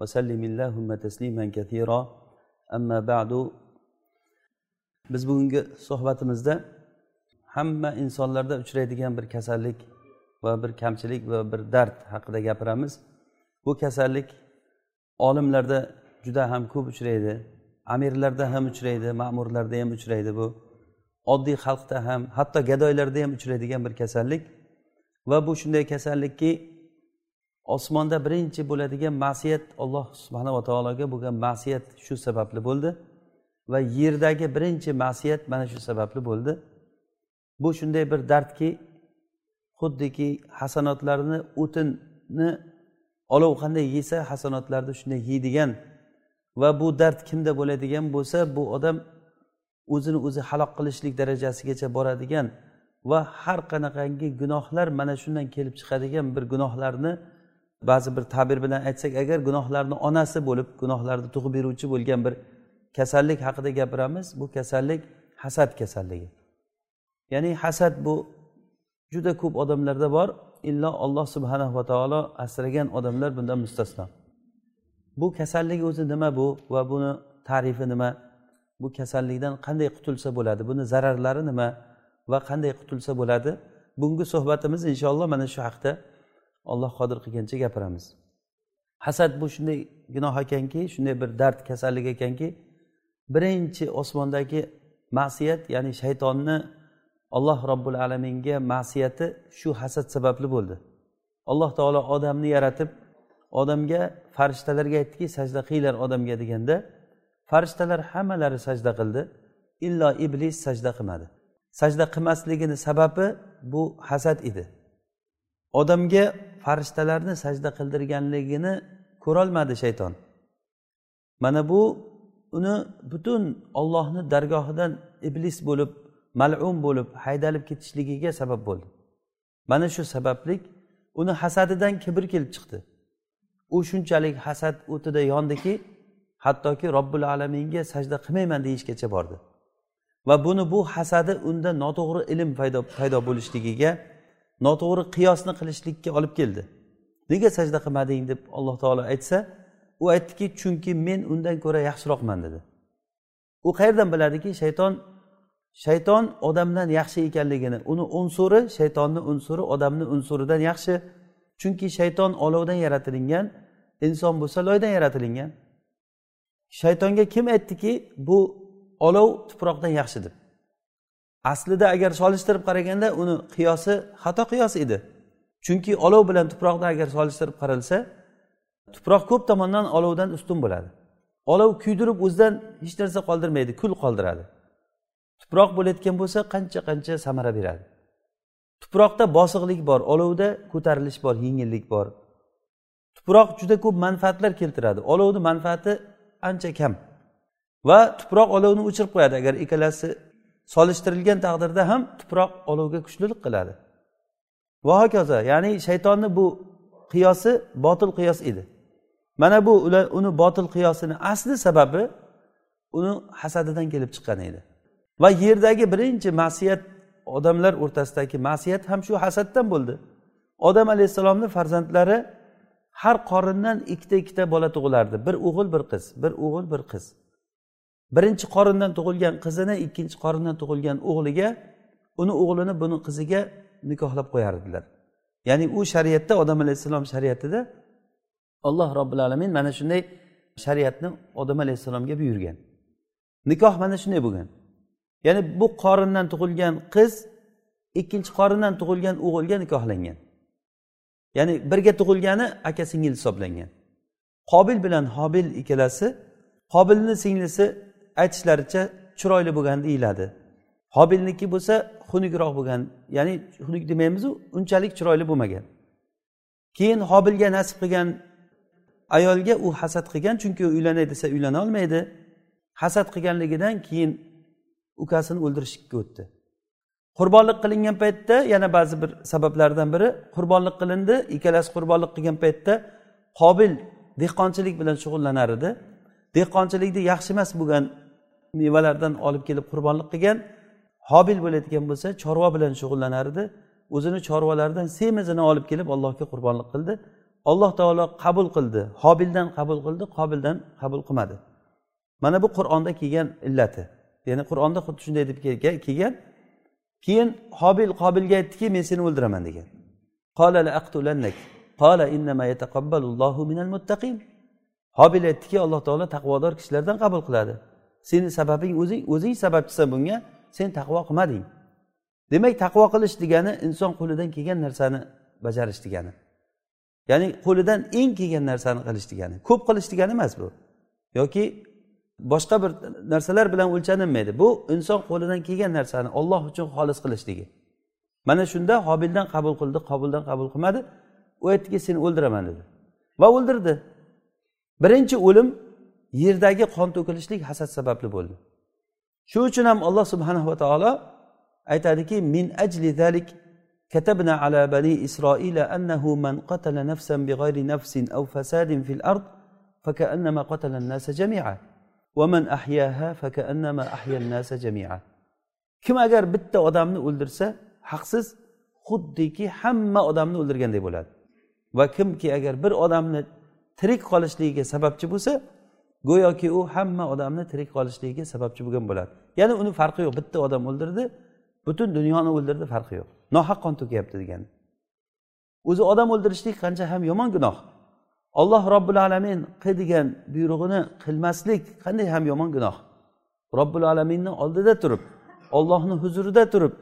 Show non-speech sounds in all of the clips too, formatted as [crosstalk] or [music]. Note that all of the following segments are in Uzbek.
وسلم اللهم تسليما كثيرا أما بعد biz bugungi suhbatimizda hamma insonlarda uchraydigan bir kasallik va bir kamchilik va bir dard haqida gapiramiz bu kasallik olimlarda juda ham ko'p uchraydi amirlarda ham uchraydi ma'murlarda ham uchraydi bu oddiy xalqda ham hatto gadoylarda ham uchraydigan bir kasallik va bu shunday kasallikki osmonda birinchi bo'ladigan ma'siyat alloh subhanava taologa bo'lgan ma'siyat shu sababli bo'ldi va yerdagi birinchi ma'siyat mana shu sababli bo'ldi. Bu shunday bir dardki xuddiki hasanotlarni o'tinni olov qanday yesa hasanotlarni shunday yeydigan va bu dard kimda bo'ladigan bo'lsa bu odam o'zini o'zi halok qilishlik darajasigacha boradigan va har qanaqangi gunohlar mana shundan kelib chiqadigan bir gunohlarni ba'zi bir ta'bir bilan aytsak agar gunohlarni onasi bo'lib gunohlarni tug'ib beruvchi bo'lgan bir kasallik haqida gapiramiz bu kasallik hasad kasalligi. Ya'ni hasad bu juda ko'p odamlarda bor illo alloh subhanahu va taolo asragan odamlar bundan mustasno. Bu kasallik o'zi nima bu va buni tarifi nima? Bu kasallikdan qanday qutulsa bo'ladi? Buni zararlari nima va qanday qutulsa bo'ladi? Bugungi suhbatimiz inshaalloh mana shu haqda alloh qodir qilgancha gapiramiz. Hasad bu shunday gunoh ekanki shunday bir dard kasallik ekanki birinchi osmondagi ma'siyat ya'ni shaytonni alloh robbil alaminga ma'siyati shu hasad sababli bo'ldi. Alloh taolo odamni yaratib odamga farishtalarga aytdiki sajda qilinglar odamga deganda farishtalar hammalari sajda qildi illo iblis sajda qilmadi. Sajda qilmasligini sababi bu hasad edi. Odamga farishtalarni sajda qildirganligini ko'rolmadi shayton. Mana bu uni butun ollohni dargohidan iblis bo'lib mal'um bo'lib haydalib ketishligiga sabab bo'ldi. Mana shu sabablik uni hasadidan kibr kelib chiqdi. U shunchalik hasad o'tida yondiki hattoki robbil alaminga sajda qilmayman deyishgacha bordi. Va buni bu hasadi unda noto'g'ri ilm paydo paydo bo'lishligiga noto'g'ri qiyosni qilishlikka olib keldi. Nega sajda qilmading deb alloh taolo aytsa u aytdiki chunki men undan ko'ra yaxshiroqman dedi. U qayerdan biladiki shayton shayton odamdan yaxshi ekanligini uni unsuri shaytonni unsuri odamni unsuridan yaxshi. Chunki shayton olovdan yaratilingan inson bo'lsa loydan yaratilingan. Shaytonga kim aytdiki bu olov tuproqdan yaxshi deb aslida agar solishtirib qaraganda uni qiyosi xato qiyos edi. Chunki olov bilan tuproqni agar solishtirib qaralsa tuproq ko'p tomondan olovdan ustun bo'ladi. Olov kuydirib o'zidan hech narsa qoldirmaydi kul qoldiradi. Tuproq bo'layotgan bo'lsa qancha qancha samara beradi. Tuproqda bosiqlik bor olovda ko'tarilish bor yengillik bor. Tuproq juda ko'p manfaatlar keltiradi. Olovni manfaati ancha kam. Va tuproq olovni o'chirib qo'yadi. Agar ikkalasi solishtirilgan taqdirda ham tuproq olovga kuchlilik qiladi. Va hokazo ya'ni shaytonni bu qiyosi botil qiyos edi. Mana bu ular uni botil qiyosini asli sababi uni hasadidan kelib chiqqan edi. Va yerdagi birinchi ma'siyat odamlar o'rtasidagi ma'siyat ham shu hasaddan bo'ldi. Odam alayhissalomni farzandlari har qorindan ikkita ikkita bola tug'ilardi. Bir o'g'il bir qiz bir o'g'il bir qiz. Birinchi qorindan tug'ilgan qizini ikkinchi qorindan tug'ilgan o'g'liga uni o'g'lini buni qiziga nikohlab qo'yardilar. Ya'ni u shariatda odam alayhissalom shariatida alloh robbil alamin mana shunday shariatni odam alayhissalomga buyurgan. Nikoh mana shunday bo'lgan. Ya'ni bu qorindan tug'ilgan qiz ikkinchi qorindan tug'ilgan o'g'ilga nikohlangan. Ya'ni birga tug'ilgani aka singil hisoblangan. Qobil bilan hobil ikkalasi qobilni singlisi aytishlaricha chiroyli bo'lgan deyiladi. Hobilniki bo'lsa xunukroq bo'lgan ya'ni xunuk demaymizu unchalik chiroyli bo'lmagan. Keyin hobilga nasib qilgan ayolga u hasad qilgan chunki uylanay desa uylana olmaydi. Hasad qilganligidan keyin ukasini o'ldirishga o'tdi. Qurbonlik qilingan paytda yana ba'zi bir sabablardan biri qurbonlik qilindi ikkalasi qurbonlik qilgan paytda qobil dehqonchilik bilan shug'ullanar edi. Dehqonchilikda yaxshi emas bo'lgan mevalardan olib kelib qurbonlik qilgan hobil bo'ladigan bo'lsa chorva bilan shug'ullanar edi. O'zini chorvalaridan semizini olib kelib allohga qurbonlik qildi. Alloh taolo qabul qildi. Hobildan qabul qildi qobildan qabul qilmadi. Mana bu qur'onda kelgan illati. Ya'ni qur'onda xuddi shunday deb kelgan keyin hobil qobilga aytdiki men seni o'ldiraman degan. Hobil aytdiki alloh taolo taqvodor kishilardan qabul qiladi. Seni sababing o'zing o'zing sababchisan bunga sen taqvo qilmading. Demak taqvo qilish degani inson qo'lidan kelgan narsani bajarish degani. Ya'ni qo'lidan eng kelgan narsani qilish degani. Ko'p qilish degani emas bu. Yoki boshqa bir narsalar bilan o'lchanilmaydi. Bu inson qo'lidan kelgan narsani olloh uchun xolis qilishligi. Mana shunda hobildan qabul qildi qobildan qabul qilmadi. U aytdiki seni o'ldiraman dedi. Va o'ldirdi. Birinchi o'lim yerdagi qon to'kilishlik hasad sababli bo'ldi shu uchun ham alloh subhanava taolo aytadiki min ajli zalik كتبنا على بني إسرائيل أنه من قتل نفسا بغير نفس أو فساد في الأرض فكأنما قتل الناس جميعا ومن أحياها فكأنما أحيا الناس جميعا kim agar bitta odamni o'ldirsa haqsiz xuddiki hamma odamni o'ldirganday bo'ladi va kimki agar bir odamni tirik qolishligiga sababchi bo'lsa go'yoki u hamma odamni tirik qolishligiga sababchi bo'lgan bo'ladi. Ya'ni uni farqi yo'q. Bitta odam o'ldirdi butun dunyoni o'ldirdi farqi yo'q. Nohaq qon to'kyapti degani. O'zi odam o'ldirishlik qancha ham yomon gunoh. Alloh robbil alamin qil degan buyrug'ini qilmaslik qanday ham yomon gunoh. Robbil alaminni oldida turib ollohni huzurida turib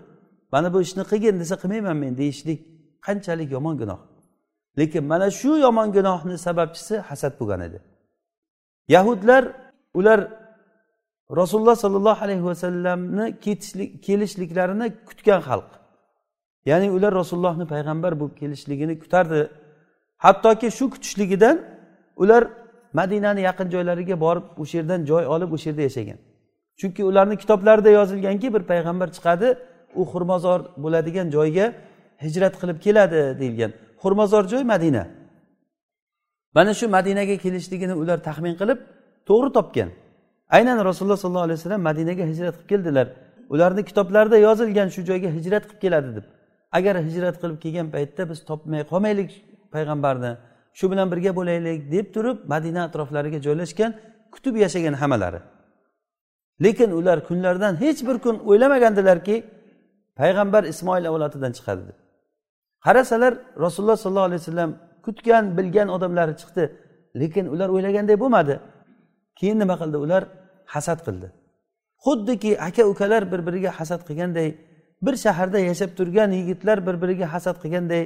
mana bu ishni qilgin desa qilmayman men deyishlik qanchalik yomon gunoh. Lekin mana shu yomon gunohni sababchisi hasad bo'lgan edi. Yahudlar ular rasululloh sollallohu alayhi vasallamni ketishlik kelishliklarini kutgan xalq. Ya'ni ular rasulullohni payg'ambar bo'lib kelishligini kutardi. Hattoki shu kutishligidan ular madinani yaqin joylariga borib o'sha yerdan joy olib o'sha yerda yashagan. Chunki ularni kitoblarida yozilganki bir payg'ambar chiqadi u xurmozor bo'ladigan joyga hijrat qilib keladi deyilgan. Xurmozor joy madina. Mana shu madinaga kelishligini ular taxmin qilib to'g'ri topgan. Aynan rasululloh sollallohu alayhi vasallam madinaga hijrat qilib keldilar. Ularni kitoblarida yozilgan shu joyga hijrat qilib keladi deb. Agar hijrat qilib kelgan paytda biz topmay qolmaylik payg'ambarni shu bilan birga bo'laylik deb turib madina atroflariga joylashgan kutib yashagan hammalari lekin ular kunlardan hech bir kun o'ylamagandilarki payg'ambar ismoil avlodidan chiqadi deb. Qarasalar rasululloh sollallohu alayhi vasallam kutgan bilgan odamlari chiqdi. Lekin ular o'ylaganday bo'lmadi. Keyin nima qildi? Ular hasad qildi. Xuddiki aka ukalar bir biriga hasad qilganday bir shaharda yashab turgan yigitlar bir biriga hasad qilganday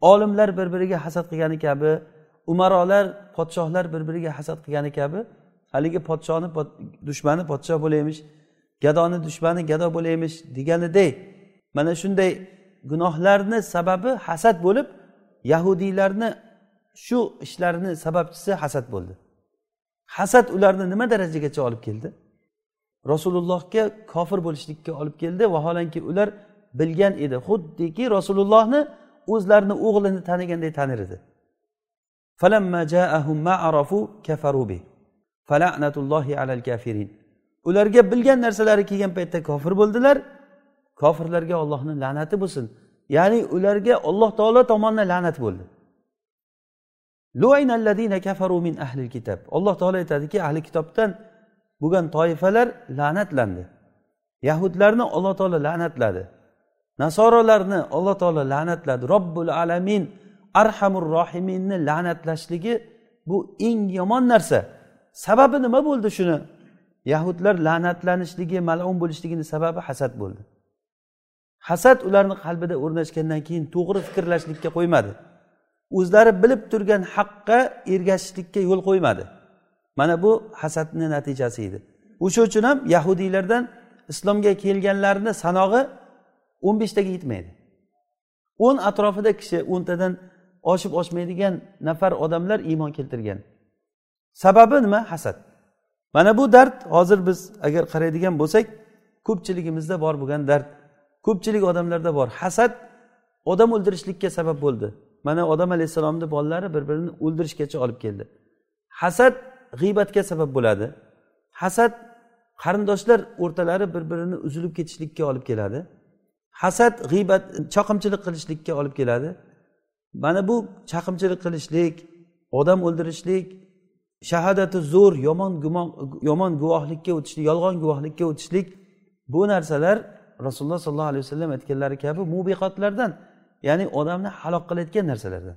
olimlar bir biriga hasad qilgani kabi umarolar podshohlar bir biriga hasad qilgani kabi haligi podshoni dushmani podshoh bo'laymish gadoni dushmani gado bo'laymish deganiday mana shunday gunohlarni sababi hasad bo'lib yahudiylarni shu ishlarini sababchisi hasad bo'ldi. Hasad ularni nima darajagacha olib keldi? Rasulullohga kofir bo'lishlikka olib keldi vaholanki ular bilgan edi. Xuddiki rasulullohni o'zlarini o'g'lini taniganday tanir edi. Ularga bilgan narsalari kelgan paytda kofir bo'ldilar. Kofirlarga ollohni la'nati bo'lsin. Ya'ni ularga olloh taolo tomonidan la'nat bo'ldi. Kitob alloh taolo aytadiki ahli kitobdan bo'lgan toifalar la'natlandi. Yahudlarni alloh taolo la'natladi. Nasorolarni alloh taolo la'natladi. Robbul alamin arhamur rohiminni la'natlashligi bu eng yomon narsa. Sababi nima bo'ldi shuni? Yahudlar la'natlanishligi malun bo'lishligini sababi hasad bo'ldi. Hasad ularni qalbida o'rnashgandan keyin to'g'ri fikrlashlikka qo'ymadi. O'zlari bilib turgan haqqa ergashishlikka yo'l qo'ymadi. Mana bu hasadni natijasi edi. O'sha uchun ham yahudiylardan islomga kelganlarni sanog'i o'n beshtaga yetmaydi. o'n atrofida kishi o'ntadan oshib oshmaydigan nafar odamlar iymon keltirgan. Sababi nima? Hasad. Mana bu dard hozir biz agar qaraydigan bo'lsak ko'pchiligimizda bor bo'lgan dard. Ko'pchilik odamlarda bor hasad odam o'ldirishlikka sabab bo'ldi. Mana odam alayhissalomni bolalari bir birini o'ldirishgacha olib keldi. Hasad g'iybatga sabab bo'ladi. Hasad qarindoshlar o'rtalari bir birini uzilib ketishlikka olib keladi. Hasad g'iybat chaqimchilik qilishlikka olib keladi. Mana bu chaqimchilik qilishlik odam o'ldirishlik shahadati zo'r yomon gumon yomon guvohlikka o'tishlik yolg'on guvohlikka o'tishlik bu narsalar rasululloh sollallohu alayhi vasallam aytganlari kabi mubiqotlardan ya'ni odamni halok qilayotgan narsalardan.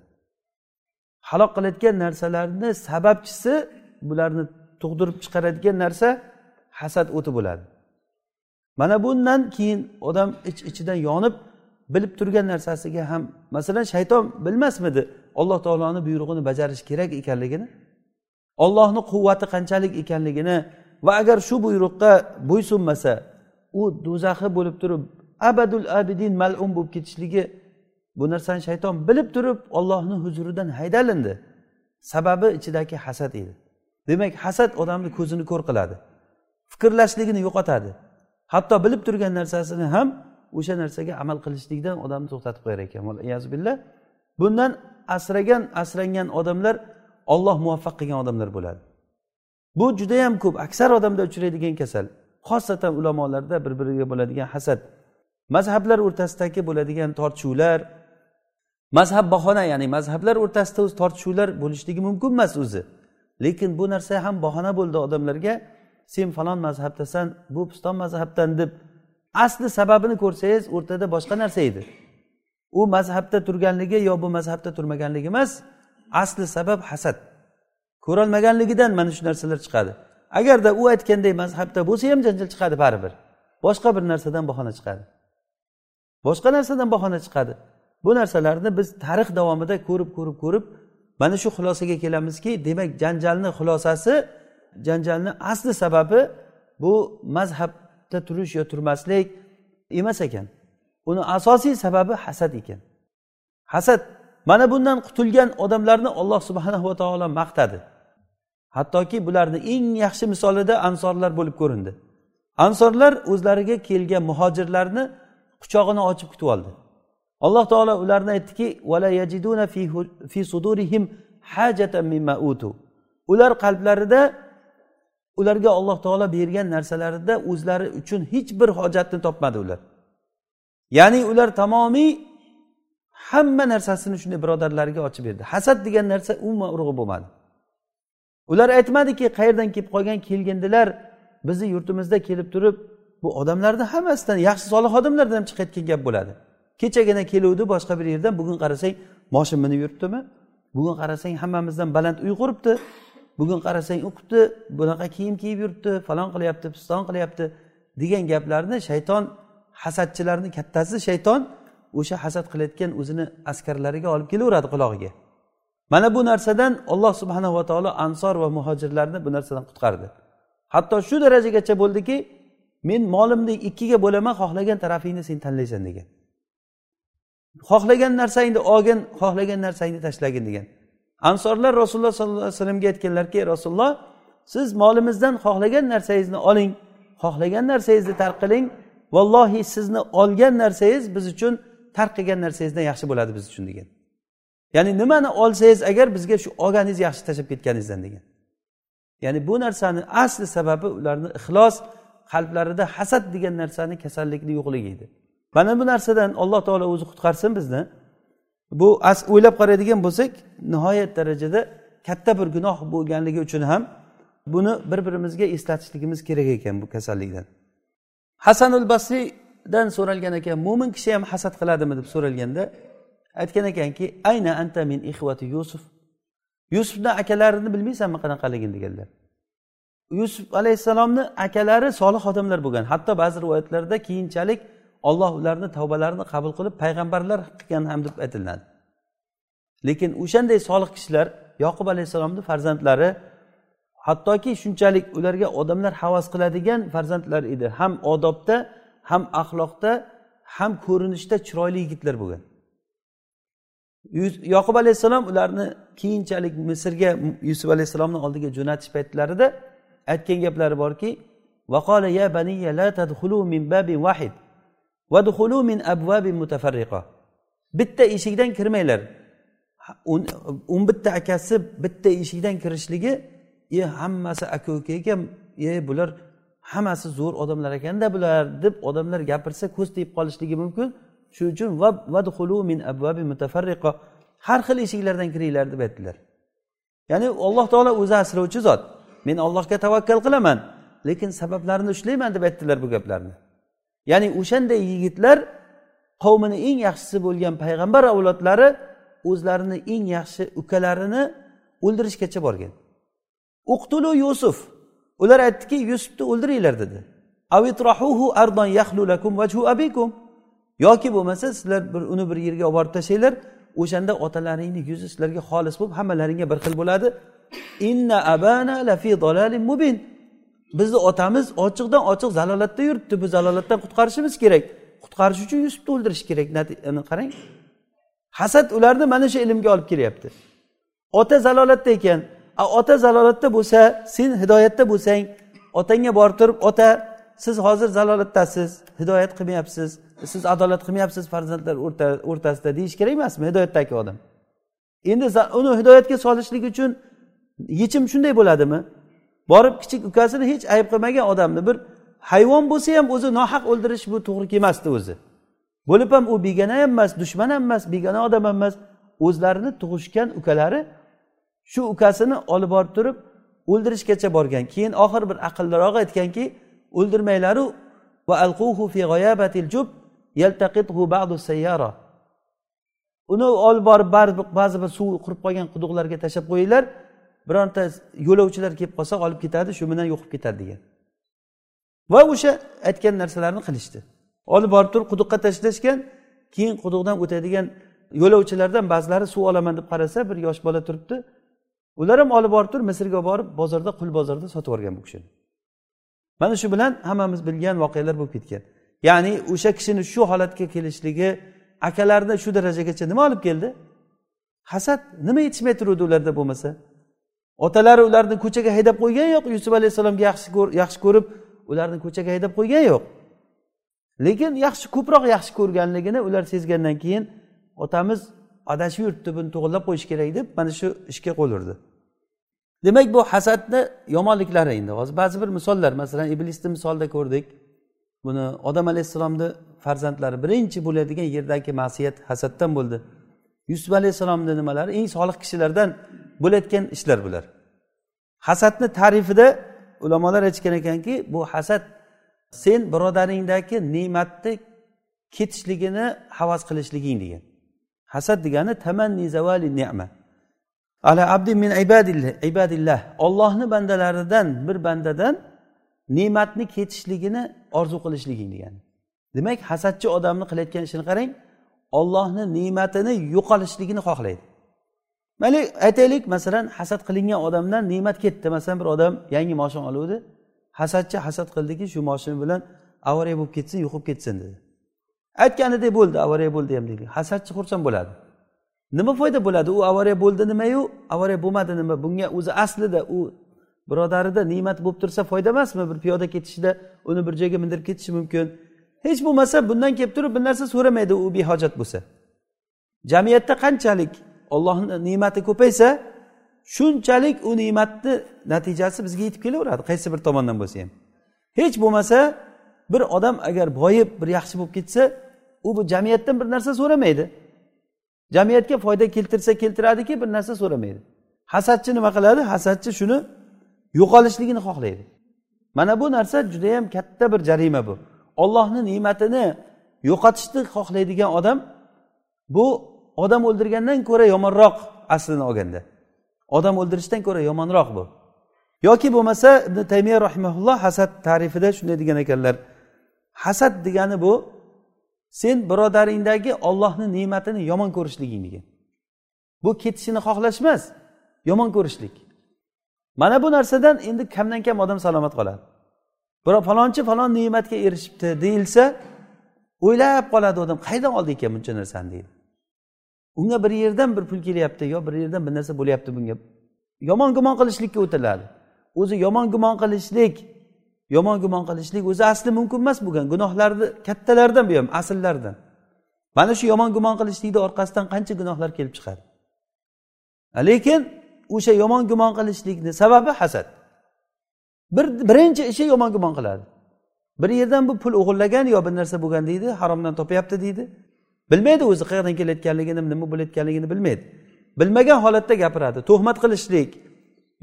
Halok qilayotgan narsalarni sababchisi bularni tug'dirib chiqaradigan narsa hasad o'ti bo'ladi. Mana bundan keyin odam ich iç ichidan yonib bilib turgan narsasiga ham masalan shayton bilmasmidi alloh taoloni buyrug'ini bajarish kerak ekanligini? Ollohni quvvati qanchalik ekanligini va agar shu buyruqqa bo'ysunmasa u do'zaxi bo'lib turib abadul abidin malum bo'lib ketishligi bu narsani shayton bilib turib ollohni huzuridan haydalindi. Sababi ichidagi hasad edi. Demak hasad odamni ko'zini ko'r qiladi. Fikrlashligini yo'qotadi. Hatto bilib turgan narsasini ham o'sha narsaga amal qilishlikdan odamni to'xtatib qo'yar ekan. Billah. Bundan asragan asrangan odamlar olloh muvaffaq qilgan odamlar bo'ladi. Bu judayam ko'p. Aksar odamda uchraydigan kasal xosatan ulamolarda bir biriga bo'ladigan hasad mazhablar o'rtasidagi bo'ladigan tortishuvlar mazhab bahona ya'ni mazhablar o'rtasida o'zi tortishuvlar bo'lishligi mumkin emas o'zi. Lekin bu narsa ham bahona bo'ldi odamlarga. Sen falon mazhabdasan bu piston mazhabdan deb asli sababini ko'rsangiz o'rtada boshqa narsa edi. U mazhabda turganligi yo bu mazhabda turmaganligi emas asli sabab hasad. Ko'rolmaganligidan mana shu narsalar chiqadi. Agarda u aytganday mazhabda bo'lsa ham janjal chiqadi baribir. Boshqa bir narsadan bahona chiqadi. Boshqa narsadan bahona chiqadi. Bu narsalarni biz tarix davomida ko'rib ko'rib ko'rib mana shu xulosaga kelamizki demak janjalni xulosasi janjalni asli sababi bu mazhabda turish yo turmaslik emas ekan. Uni asosiy sababi hasad ekan. Hasad mana bundan qutulgan odamlarni olloh subhanahu va taolo maqtadi. Hattoki bularni eng yaxshi misolida ansorlar bo'lib ko'rindi. Ansorlar o'zlariga kelgan muhojirlarni quchog'ini ochib kutib oldi. Alloh taolo ularni aytdiki ular qalblarida ularga alloh taolo bergan narsalarida o'zlari uchun hech bir hojatni topmadi ular. Ya'ni ular tamomiy hamma narsasini shunday birodarlariga ochib berdi. Hasad degan narsa umuman urug'i bo'lmadi. Ular aytmadiki qayerdan kelib qolgan kelgindilar. Bizni yurtimizda kelib turib bu odamlarni hammasidan yaxshi solih odamlardan ham chiqayotgan gap bo'ladi. Kechagina keluvdi boshqa bir yerdan. Bugun qarasang moshin minib yuribdimi? Bugun qarasang hammamizdan baland uy quribdi. Bugun qarasang o'qibdi bunaqa kiyim kiyib yuribdi. Falon qilyapti piston qilyapti degan gaplarni shayton hasadchilarni kattasi shayton o'sha hasad qilayotgan o'zini askarlariga olib kelaveradi qulog'iga. Mana bu narsadan alloh subhanava taolo ansor va muhojirlarni bu narsadan qutqardi. Hatto shu darajagacha bo'ldiki men molimni ikkiga bo'laman xohlagan tarafingni sen tanlaysan degan. Xohlagan narsangni olgin xohlagan narsangni tashlagin degan. Ansorlar rasululloh sollallohu alayhi vasallamga aytganlarki rasululloh siz molimizdan xohlagan narsangizni oling xohlagan narsangizni tark qiling. Vallohi sizni olgan narsangiz biz uchun tark qilgan narsangizdan yaxshi bo'ladi biz uchun degan. Ya'ni nimani olsangiz agar bizga shu olganingiz yaxshi tashlab ketganingizdan degan. Ya'ni bu narsani asli sababi ularni ixlos qalblarida hasad degan narsani kasallikni yo'qligi edi mana bu narsadan alloh taolo o'zi qutqarsin bizni. Bu o'ylab qaraydigan bo'lsak nihoyat darajada katta bir gunoh bo'lganligi uchun ham buni bir birimizga eslatishligimiz kerak ekan bu kasallikdan. Hasanul basriydan so'ralgan ekan mo'min kishi ham hasad qiladimi deb so'ralganda aytgan ekanki ayna anta min ixvati yusuf. Yusufni akalarini bilmaysanmi qanaqaligini deganlar. Yusuf alayhissalomni akalari solih odamlar bo'lgan. Hatto ba'zi rivoyatlarda keyinchalik olloh ularni tavbalarini qabul qilib payg'ambarlar qilgan ham deb aytiladi. Lekin o'shanday solih kishilar yoqub alayhissalomni farzandlari hattoki shunchalik ularga odamlar havas qiladigan farzandlar edi. Ham odobda ham axloqda ham ko'rinishda chiroyli yigitlar bo'lgan. Yoqub alayhissalom ularni keyinchalik misrga yusuf alayhissalomni oldiga jo'natish paytlarida aytgan gaplari borki ya baniya la tadkhulu min babin wahid. Vadkhulu min abwabin mutafarriqa. Bitta eshikdan kirmanglar. O'n bitta akasi bitta eshikdan kirishligi e hammasi aka uka ekan e bular hammasi zo'r odamlar ekanda bular deb odamlar gapirsa ko'z tegib qolishligi mumkin. Shuning uchun vadxulu min abvabi mutafarriqa. Har xil eshiklardan kiringlar deb aytdilar. Ya'ni alloh taolo o'zi asrovchi zot. Men allohga tavakkal qilaman lekin sabablarini ushlayman deb aytdilar bu gaplarni. Ya'ni o'shanday yigitlar qavmini eng yaxshisi bo'lgan payg'ambar avlodlari o'zlarini eng yaxshi ukalarini o'ldirishgacha borgan. Uqtulu yusuf ular aytdiki yusufni o'ldiringlar dedi. Ardon abikum. Yoki bo'lmasa sizlar bir uni bir yerga olib borib tashlanglar o'shanda otalaringni yuzi sizlarga xolis bo'lib hammalaringga bir xil bo'ladi. Inna abana lafi mubin. Bizni otamiz ochiqdan ochiq zalolatda yuribdi. Bu zalolatdan qutqarishimiz kerak. Qutqarish uchun yusufni o'ldirish kerak. Qarang. Hasad ularni mana shu ilmga olib kelyapti. Ota zalolatda ekan. Ota zalolatda bo'lsa sen hidoyatda bo'lsang otangga borib turib ota siz hozir zalolatdasiz hidoyat qilmayapsiz siz adolat qilmayapsiz farzandlar o'rtasida deyish kerak emasmi hidoyatdagi odam? Endi uni hidoyatga solishlik uchun yechim shunday bo'ladimi? Borib kichik ukasini hech ayb qilmagan odamni bir hayvon bo'lsa ham o'zi nohaq o'ldirish bu to'g'ri kelmasdi o'zi. Bo'lib ham u begona ham emas dushman ham emas begona odam ham emas o'zlarini tug'ishgan ukalari shu ukasini olib borib turib o'ldirishgacha borgan. Keyin oxiri bir aqllirog'i aytganki o'ldirmanglaru va alquhu fi g'oyabatil jub ba'du sayyara. Uni olib borib ba'zi bir suv qurib qolgan quduqlarga tashlab qo'yinglar. Bironta yo'lovchilar kelib qolsa olib ketadi shu bilan yo'qib ketadi degan. Va o'sha aytgan narsalarni qilishdi. Olib borib turib quduqqa tashlashgan keyin quduqdan o'tadigan yo'lovchilardan ba'zilari suv olaman deb qarasa bir yosh bola turibdi. Ular ham olib borib turib misrga borib bozorda qul bozorda sotib yuborgan bu kishini. Mana shu bilan hammamiz bilgan voqealar bo'lib ketgan. Ya'ni o'sha kishini shu holatga kelishligi akalarni shu darajagacha nima olib keldi? Hasad nima yetishmay turuvdi ularda bo'lmasa? Otalari ularni ko'chaga haydab qo'ygan yo'q. Yusuf alayhissalomga yaxshi yaxshi ko'rib ularni ko'chaga haydab qo'ygan yo'q. Lekin yaxshi ko'proq yaxshi ko'rganligini ular sezgandan keyin otamiz adashib yuribdi buni to'g'irlab qo'yish kerak deb mana shu ishga qo'l urdi. Demak bu hasadni yomonliklari endi. Hozir ba'zi bir misollar masalan iblisni misolida ko'rdik. Buni odam alayhissalomni farzandlari birinchi bo'ladigan yerdagi ma'siyat hasaddan bo'ldi. Yusuf alayhissalomni nimalari? Eng solih kishilardan bo'layotgan ishlar bular. Hasadni ta'rifida ulamolar aytishgan ekanki bu hasad sen birodaringdagi ne'matni ketishligini havas qilishliging degan. Hasad degani tamanni zavali ne'ma ala abdi min ibadillah ibadillah. Ollohni bandalaridan bir bandadan ne'matni ketishligini orzu qilishliging degani demak hasadchi odamni qilayotgan ishini qarang ollohni ne'matini yo'qolishligini xohlaydi. Mayli aytaylik masalan hasad qilingan odamdan ne'mat ketdi. Masalan bir odam yangi moshin oluvdi. Hasadchi hasad qildiki shu moshina bilan avariya bo'lib ketsin yo'qolib ketsin dedi. Aytganidek bo'ldi avariya bo'ldi ham deylik hasadchi xursand bo'ladi. Nima foyda bo'ladi? U avariya bo'ldi nimayu? Avariya bo'lmadi nima? Bunga o'zi aslida u birodarida ne'mat bo'lib tursa foyda emasmi? Bir piyoda ketishida uni bir joyga mindirib ketishi mumkin. Hech bo'lmasa bundan kelib turib bir narsa so'ramaydi u behojat bo'lsa. Jamiyatda qanchalik ollohni ne'mati ko'paysa shunchalik u ne'matni natijasi bizga yetib kelaveradi qaysi bir tomondan bo'lsa ham. Hech bo'lmasa bir odam agar boyib bir yaxshi bo'lib ketsa u bu jamiyatdan bir narsa so'ramaydi. Jamiyatga foyda keltirsa keltiradiki bir narsa so'ramaydi. Hasadchi nima qiladi? Hasadchi shuni yo'qolishligini xohlaydi. Mana bu narsa judayam katta bir jarima bu. Ollohni ne'matini yo'qotishni xohlaydigan odam bu odam o'ldirgandan ko'ra yomonroq aslini olganda. Odam o'ldirishdan ko'ra yomonroq bu. Yoki bo'lmasa ibn taymiya rahimaulloh hasad tarifida shunday degan ekanlar. Hasad degani bu sen birodaringdagi ollohni ne'matini yomon ko'rishliging degan. Bu ketishini xohlash emas yomon ko'rishlik. Mana bu narsadan endi kamdan kam odam salomat qoladi. Birov falonchi falon ne'matga erishibdi deyilsa o'ylab qoladi odam qayerdan oldi ekan buncha narsani deydi. Unga bir yerdan bir pul kelyapti yo bir yerdan bir narsa bo'lyapti bunga. Yomon gumon qilishlikka o'tiladi. O'zi yomon gumon qilishlik yomon gumon qilishlik o'zi asli mumkin emas bo'lgan gunohlarni kattalardan bu ham asllardan. Mana shu yomon gumon qilishlikni orqasidan qancha gunohlar kelib chiqadi? Lekin o'sha yomon gumon qilishlikni sababi hasad. Bir birinchi ishi yomon gumon qiladi. Bir yerdan bu pul o'g'irlagan yo bir narsa bo'lgan deydi haromdan topyapti deydi. Bilmaydi o'zi qayerdan kelayotganligini nima bo'layotganligini bilmaydi. Bilmagan holatda gapiradi. Tuhmat qilishlik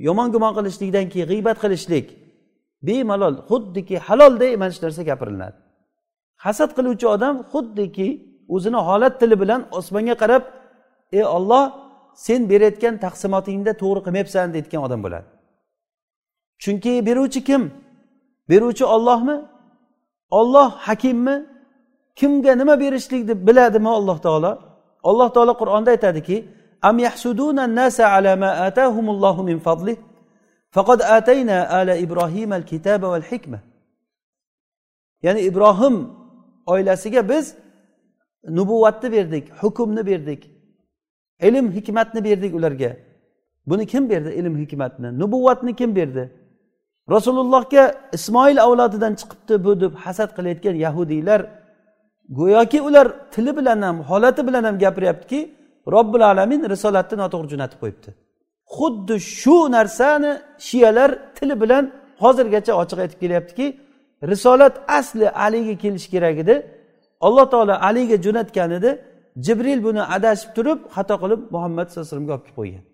yomon gumon qilishlikdan keyin g'iybat qilishlik bemalol xuddiki halolday mana shu narsa gapiriladi. Hasad qiluvchi odam xuddiki o'zini holat tili bilan osmonga qarab ey olloh sen berayotgan taqsimotingda to'g'ri qilmayapsan deyotgan odam bo'ladi. Chunki beruvchi kim? Beruvchi ollohmi olloh hakimmi? Kimga nima berishlikni biladimi alloh taolo? Alloh taolo qur'onda aytadiki am yahsuduna nasa ala ma atahumullohu min fadlih? Faqad atayna ala ibrohim al kitaba val hikma ya'ni ibrohim oilasiga biz nubuvvatni berdik hukmni berdik ilm hikmatni berdik ularga. Buni kim berdi ilm hikmatni? Nubuvvatni kim berdi? Rasulullohga ismoil avlodidan chiqibdi bu deb hasad qilayotgan yahudiylar go'yoki ular tili bilan ham holati bilan ham gapiryaptiki robbil alamin risolatni noto'g'ri jo'natib qo'yibdi. Xuddi shu narsani shiyalar tili bilan hozirgacha ochiq aytib kelyaptiki risolat asli aliga kelishi kerak edi. Alloh taolo aliga jo'natgan edi. Jibril buni adashib turib xato qilib muhammad sallallohu alayhi vasallamga olib kelib qo'ygan.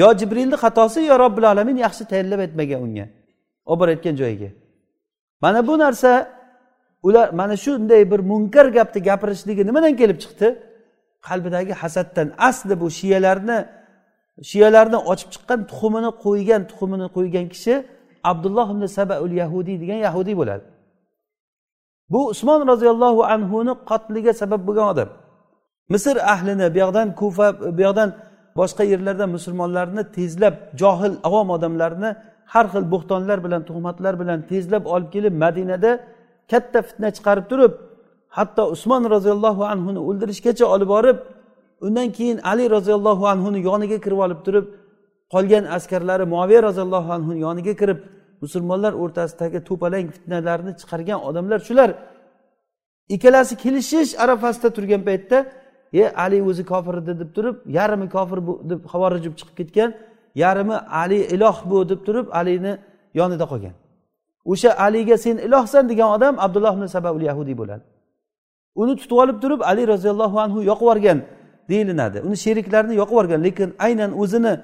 Yo jibrilni xatosi yo robbil alamin yaxshi tayyorlab aytmagan unga. Olib borayotgan joyiga. Mana bu narsa ular mana shunday bir munkar gapni gapirishligi nimadan kelib chiqdi? Qalbidagi hasaddan. Asli bu shiyalarni shiyalarni ochib chiqqan tuxumini qo'ygan tuxumini qo'ygan kishi abdulloh ibn sabaul yahudiy degan yahudiy bo'ladi. Bu usmon roziyallohu anhuni qotliga sabab bo'lgan odam. Misr ahlini bu yoqdan kufa bu yoqdan boshqa yerlardan musulmonlarni tezlab johil avom odamlarni har xil bo'xtonlar bilan tuhmatlar bilan tezlab olib kelib madinada katta fitna chiqarib turib hatto usmon roziyallohu anhuni o'ldirishgacha olib borib undan keyin ali roziyallohu anhuni yoniga kirib olib turib qolgan askarlari muaviya roziyallohu anhuni yoniga kirib musulmonlar o'rtasidagi to'palang fitnalarni chiqargan odamlar shular. Ikkalasi kelishish arafasida turgan paytda e ali o'zi kofir edi deb turib yarmi kofir bu deb havorij chiqib ketgan yarmi ali iloh bu deb turib alini yonida qolgan. O'sha aliga sen ilohsan degan odam abdulloh ibn sabaul yahudiy bo'ladi. Uni tutib olib turib ali roziyallohu anhu yoqib yuborgan deyilinadi uni sheriklarini yoqib yuborgan lekin aynan o'zini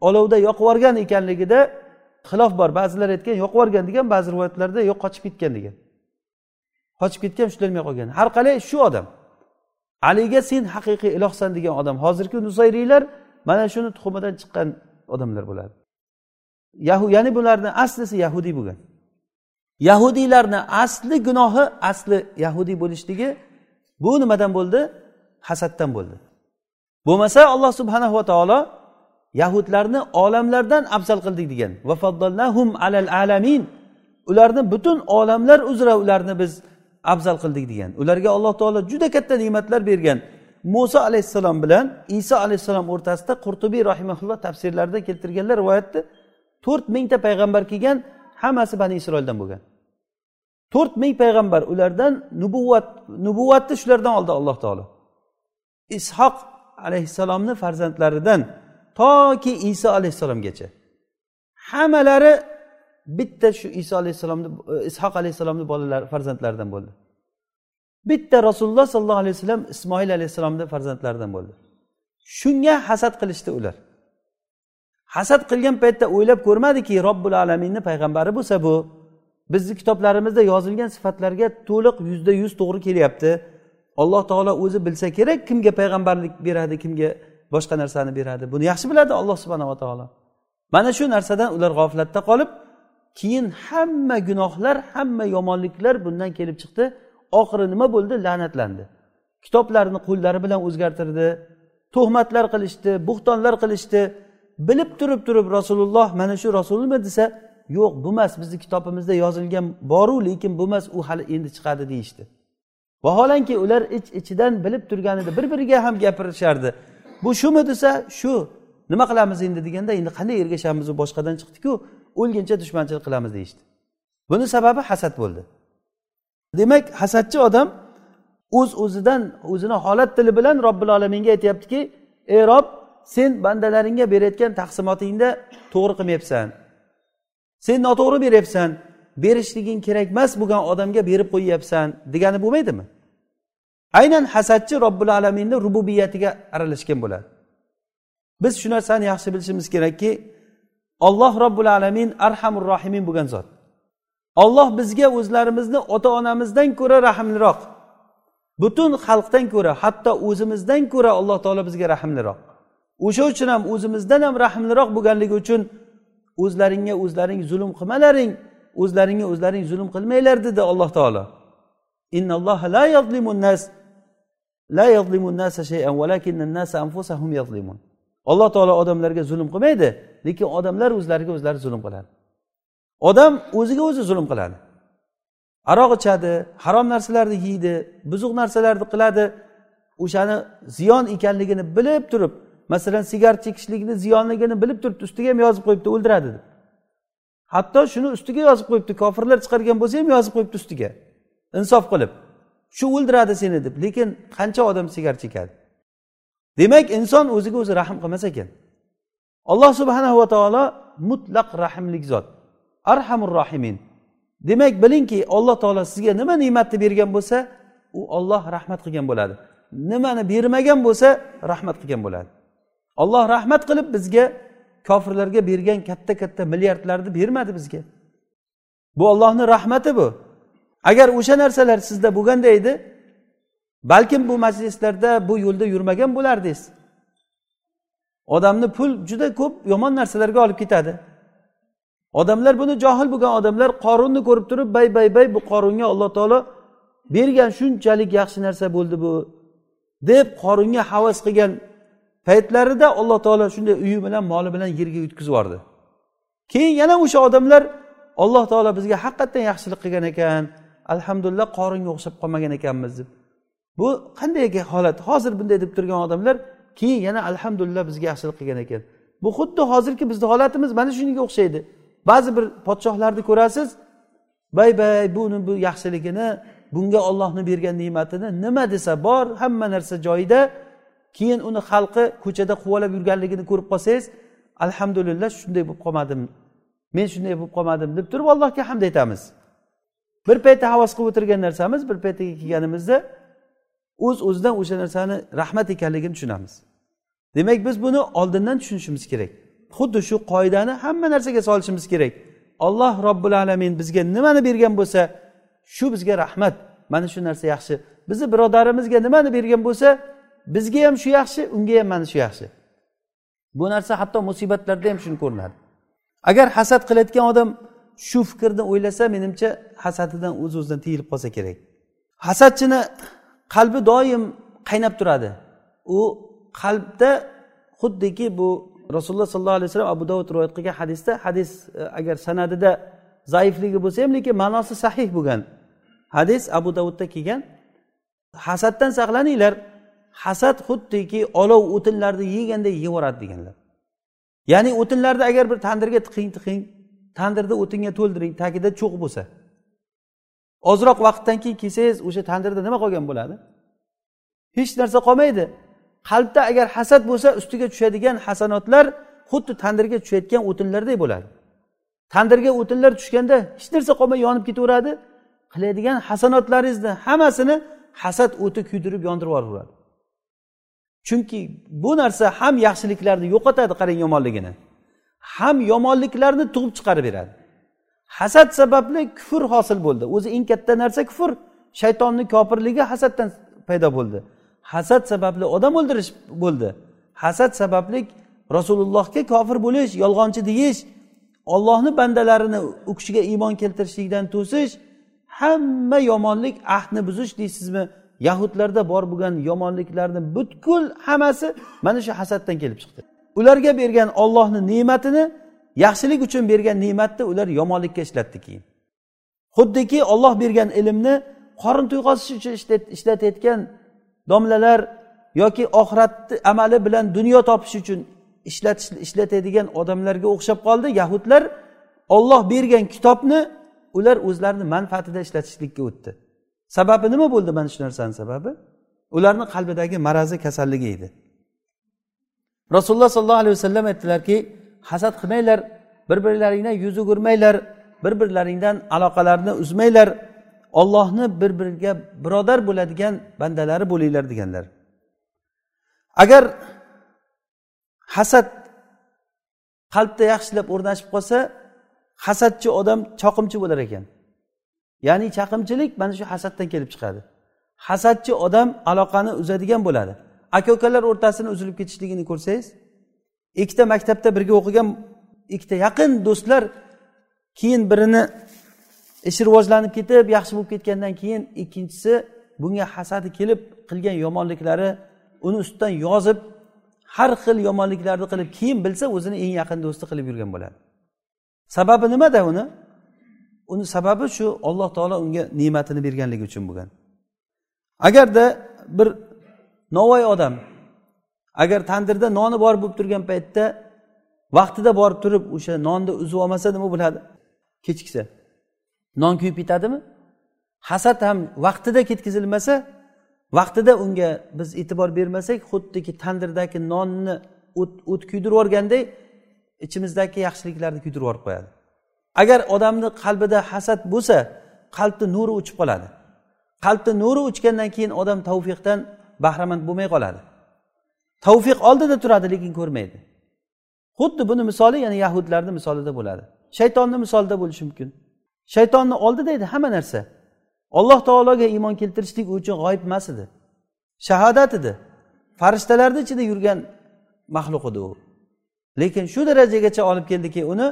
olovda yoqib yuborgan ekanligida xilof bor. Ba'zilar aytgan yoqib yuborgan degan ba'zi rivoyatlarda yo'q qochib ketgan degan. Qochib ketgan ushlanmay qolgan. Har qalay shu odam aliga sen haqiqiy ilohsan degan odam hozirgi nusayriylar mana shuni tuxumidan chiqqan odamlar bo'ladi. Ya'ni bularni aslisi yahudiy bo'lgan. Yahudiylarni asli gunohi asli yahudiy bo'lishligi bu nimadan bo'ldi? Hasaddan bo'ldi. Bo'lmasa alloh subhanahu va taolo yahudlarni olamlardan afzal qildik degan. Alal alamin. Ularni butun olamlar uzra ularni biz afzal qildik degan. Ularga alloh taolo juda katta ne'matlar bergan. Muso alayhissalom bilan iso alayhissalom o'rtasida qurtubiy rahimaulloh tafsirlarida keltirganlar rivoyatda to'rt mingta payg'ambar kelgan hammasi bani isroildan bo'lgan. To'rt ming payg'ambar ulardan nubuvvat nubuvvatni shulardan oldi alloh taolo. Ishoq alayhissalomni farzandlaridan toki iso alayhissalomgacha. Hammalari bitta shu iso alayhissalomni ishoq alayhissalomni bolalari farzandlaridan bo'ldi. Bitta rasululloh sollallohu alayhi vasallam ismoil alayhissalomni farzandlaridan bo'ldi. Shunga hasad qilishdi ular. Hasad qilgan paytda o'ylab ko'rmadiki robbil alaminni payg'ambari bo'lsa bu bizni kitoblarimizda yozilgan sifatlarga to'liq yuzda yuz to'g'ri kelyapti. Alloh taolo o'zi bilsa kerak kimga payg'ambarlik beradi kimga boshqa narsani beradi. Buni yaxshi biladi alloh subhanava taolo. Mana shu narsadan ular g'oflatda qolib keyin hamma gunohlar hamma yomonliklar bundan kelib chiqdi. Oxiri nima bo'ldi? La'natlandi. Kitoblarni qo'llari bilan o'zgartirdi tuhmatlar qilishdi bo'xtonlar qilishdi. Bilib turib turib rasululloh mana shu rasulmi desa yo'q bu emas bizni kitobimizda yozilgan boru lekin bu emas u hali endi chiqadi deyishdi. Vaholanki ular ich ichidan bilib turgan edi bir biriga ham gapirishardi. Bu shumi desa shu nima qilamiz endi deganda endi qanday ergashamiz u boshqadan chiqdiku o'lguncha dushmanchilik qilamiz deyishdi. Buni sababi hasad bo'ldi. Demak hasadchi odam o'z uz o'zidan o'zini holat tili bilan robbil alaminga aytyaptiki ey rob sen bandalaringga berayotgan taqsimotingda to'g'ri qilmayapsan. Sen noto'g'ri beryapsan berishliging kerak emas bo'lgan odamga berib qo'yyapsan degani bo'lmaydimi? Aynan hasadchi robbil alaminni rububiyatiga aralashgan bo'ladi. Biz shu narsani yaxshi bilishimiz kerakki olloh robbil alamin arhamur rohimin bo'lgan zot. Olloh bizga o'zlarimizni ota onamizdan ko'ra rahmliroq. Butun xalqdan ko'ra hatto o'zimizdan ko'ra alloh taolo bizga rahmliroq. O'sha uchun ham o'zimizdan ham rahmliroq bo'lganligi uchun o'zlaringga o'zlaring zulm qilmalaring o'zlaringga o'zlaring zulm qilmanglar dedi alloh taolo. La nas la nas shay'an nas anfusahum alloh taolo odamlarga zulm qilmaydi lekin odamlar o'zlariga o'zlari zulm qiladi. Odam o'ziga o'zi zulm qiladi. Aroq ichadi harom narsalarni yeydi buzuq narsalarni qiladi o'shani ziyon ekanligini bilib turib masalan sigaret chekishlikni ziyonligini bilib turibdi ustiga ham yozib qo'yibdi o'ldiradi deb. Hatto shuni ustiga yozib qo'yibdi kofirlar chiqargan bo'lsa ham yozib qo'yibdi ustiga. Insof qilib shu o'ldiradi seni deb lekin qancha odam sigaret chekadi? Demak inson o'ziga o'zi rahm qilmas ekan. Alloh subhanahu va taolo mutlaq rahmlik zot. Arhamur rohimin. Demak bilingki alloh taolo sizga nima ne'matni bergan bo'lsa u olloh rahmat qilgan bo'ladi. Nimani bermagan bo'lsa rahmat qilgan bo'ladi. Olloh rahmat qilib bizga kofirlarga bergan katta katta milliardlarni bermadi bizga. Bu ollohni rahmati bu. Agar o'sha narsalar sizda bo'lganda edi balkim bu majlislarda bu yo'lda yurmagan bo'lardingiz. Odamni pul juda ko'p yomon narsalarga olib ketadi. Odamlar buni johil bo'lgan odamlar qorunni ko'rib turib bay bay bay bu qorunga alloh taolo bergan shunchalik yaxshi narsa bo'ldi bu deb qorunga havas qilgan paytlarida alloh taolo shunday uyi bilan moli bilan yerga yutkazib yubordi keyin yana o'sha odamlar alloh taolo bizga haqiqatdan yaxshilik qilgan ekan. Alhamdulillah qoringa o'xshab qolmagan ekanmiz deb. Bu qanday holat? Hozir bunday deb turgan odamlar keyin yana alhamdulillah bizga yaxshilik qilgan ekan. Bu xuddi hozirgi bizni holatimiz mana shunga o'xshaydi. Ba'zi bir podshohlarni ko'rasiz bay bay buni bu yaxshiligini bunga ollohni bergan ne'matini nima desa bor hamma narsa joyida keyin uni xalqi ko'chada quvalab yurganligini ko'rib qolsangiz alhamdulillah shunday bo'lib qolmadim. Men shunday bo'lib qolmadim deb turib allohga hamd aytamiz. Bir paytda havas qilib o'tirgan narsamiz bir paytga kelganimizda o'z uz o'zidan o'sha narsani rahmat ekanligini tushunamiz. Demak biz buni oldindan tushunishimiz kerak. Xuddi shu qoidani hamma narsaga solishimiz kerak. Olloh robbil alamin bizga nimani bergan bo'lsa shu bizga rahmat. Mana shu narsa yaxshi. Bizni birodarimizga nimani bergan bo'lsa bizga ham shu yaxshi unga ham mana shu yaxshi. Bu narsa hatto musibatlarda ham shuni ko'rinadi. Agar hasad qilayotgan odam shu fikrni o'ylasa menimcha hasadidan o'z o'zidan tiyilib qolsa kerak. Hasadchini qalbi doim qaynab turadi. U qalbda xuddiki bu rasululloh sollallohu alayhi vasallam abu dovud rivoyat qilgan hadisda hadis e, agar sanadida zaifligi bo'lsa ham lekin ma'nosi sahih bo'lgan. Hadis abu davudda kelgan. Hasaddan saqlaninglar. Hasad xuddiki olov o'tinlarni yeganday yeyaveradi deganlar. Ya'ni o'tinlarni agar bir tandirga tiqing tiqing tandirni o'tinga to'ldiring tagida cho'q bo'lsa. Ozroq vaqtdan keyin kelsangiz o'sha tandirda nima qolgan bo'ladi? Hech narsa qolmaydi. Qalbda agar hasad bo'lsa ustiga tushadigan hasanotlar xuddi tandirga tushayotgan o'tinlarday bo'ladi. Tandirga o'tinlar tushganda hech narsa qolmay yonib ketaveradi. Qiladigan hasanotlaringizni hammasini hasad o'ti kuydirib yondirib yuboraveradi chunki bu narsa ham yaxshiliklarni yo'qotadi qarang yomonligini. Ham yomonliklarni tug'ib chiqarib beradi. Hasad sababli kufr hosil bo'ldi. O'zi eng katta narsa kufr. Shaytonni kofirligi hasaddan paydo bo'ldi. Hasad sababli odam o'ldirish bo'ldi. Hasad sababli rasulullohga kofir bo'lish yolg'onchi deyish ollohni bandalarini u kishiga iymon keltirishlikdan to'sish hamma yomonlik ahdni buzish deysizmi? Yahudlarda bor bo'lgan yomonliklarni butkul hammasi mana shu hasaddan kelib chiqdi. Ularga bergan ollohni ne'matini yaxshilik uchun bergan ne'matni ular yomonlikka ishlatdi keyin. Xuddiki olloh bergan ilmni qorin to'yg'azish uchun ishlatayotgan domlalar yoki oxiratni amali bilan dunyo topish uchun ishlatish ishlatadigan odamlarga o'xshab qoldi. Yahudlar olloh bergan kitobni ular o'zlarini manfaatida ishlatishlikka o'tdi. Sababi nima bo'ldi mana shu narsani sababi? Ularni qalbidagi marazi kasalligi edi. Rasululloh sollallohu alayhi vasallam aytdilarki hasad qilmanglar bir birlaringdan yuz o'girmanglar bir birlaringdan aloqalarni uzmanglar ollohni bir biriga birodar bo'ladigan bandalari bo'linglar deganlar. Agar hasad qalbda yaxshilab o'rnashib qolsa hasadchi odam choqimchi bo'lar ekan. Ya'ni chaqimchilik mana shu hasaddan kelib chiqadi. Hasadchi odam aloqani uzadigan bo'ladi. Aka ukalar o'rtasini uzilib ketishligini ko'rsangiz ikkita maktabda birga o'qigan ikkita yaqin do'stlar keyin birini ishi rivojlanib ketib yaxshi bo'lib ketgandan keyin ikkinchisi bunga hasadi kelib qilgan yomonliklari uni ustidan yozib har xil yomonliklarni qilib keyin bilsa o'zini eng yaqin do'sti qilib yurgan bo'ladi. Sababi nimada uni? Uni sababi shu alloh taolo unga ne'matini berganligi uchun bo'lgan. Agarda bir novvoy odam agar tandirda noni bor bo'lib turgan paytda vaqtida borib turib o'sha nonni uzib olmasa nima bo'ladi kechiksa. Non kuyib ketadimi hasad ham vaqtida ketkazilmasa vaqtida unga biz e'tibor bermasak xuddiki tandirdagi nonni o't kuydirib yuborganday ichimizdagi yaxshiliklarni kuydirib yuborib qo'yadi. Agar odamni qalbida hasad bo'lsa qalbni nuri o'chib qoladi. Qalbni nuri o'chgandan keyin odam tavfiqdan bahramand bo'lmay qoladi. Tavfiq oldida turadi lekin ko'rmaydi. Xuddi buni misoli yana yahudlarni misolida bo'ladi. Shaytonni misolida bo'lishi mumkin. Shaytonni oldida edi hamma narsa. Alloh taologa iymon keltirishlik u uchun g'oyib emas edi. Shahodat edi. Farishtalarni ichida yurgan maxluq edi u. Lekin shu darajagacha olib keldiki uni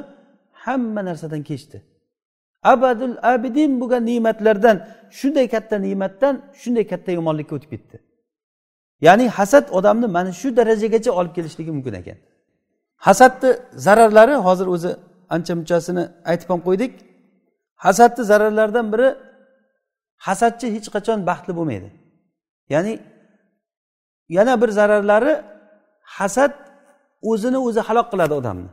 hamma narsadan kechdi. Abadul abidin bo'lgan ne'matlardan shunday katta ne'matdan shunday katta yomonlikka o'tib ketdi. Ya'ni hasad odamni mana shu darajagacha olib kelishligi mumkin ekan. Hasadni zararlari hozir o'zi ancha munchasini aytib ham qo'ydik. Hasadni zararlaridan biri hasadchi hech qachon baxtli bo'lmaydi. Ya'ni yana bir zararlari hasad o'zini o'zi halok qiladi odamni.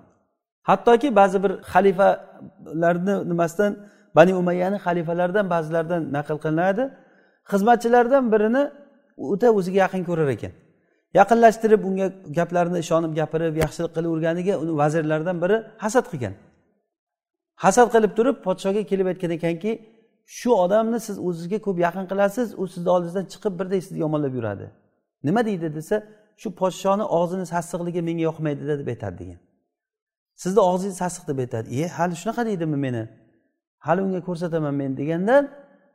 Hattoki ba'zi bir xalifalarni nimasidan bani umayyani xalifalaridan ba'zilaridan naql qilinadi. Xizmatchilaridan birini o'ta o'ziga yaqin ko'rar ekan. Yaqinlashtirib unga gaplarini ishonib gapirib yaxshilik qilaverganiga uni vazirlaridan biri hasad qilgan. Hasad qilib turib podshoga kelib aytgan ekanki shu odamni siz o'zizga ko'p yaqin qilasiz u sizni oldingizdan chiqib birday sizni yomonlab yuradi. Nima deydi desa shu podshoni og'zini sassiqligi menga yoqmaydi deb aytadi degan. Sizni og'zingiz sasiq deb aytadi. E hali shunaqa deydimi meni? Hali unga ko'rsataman men degandan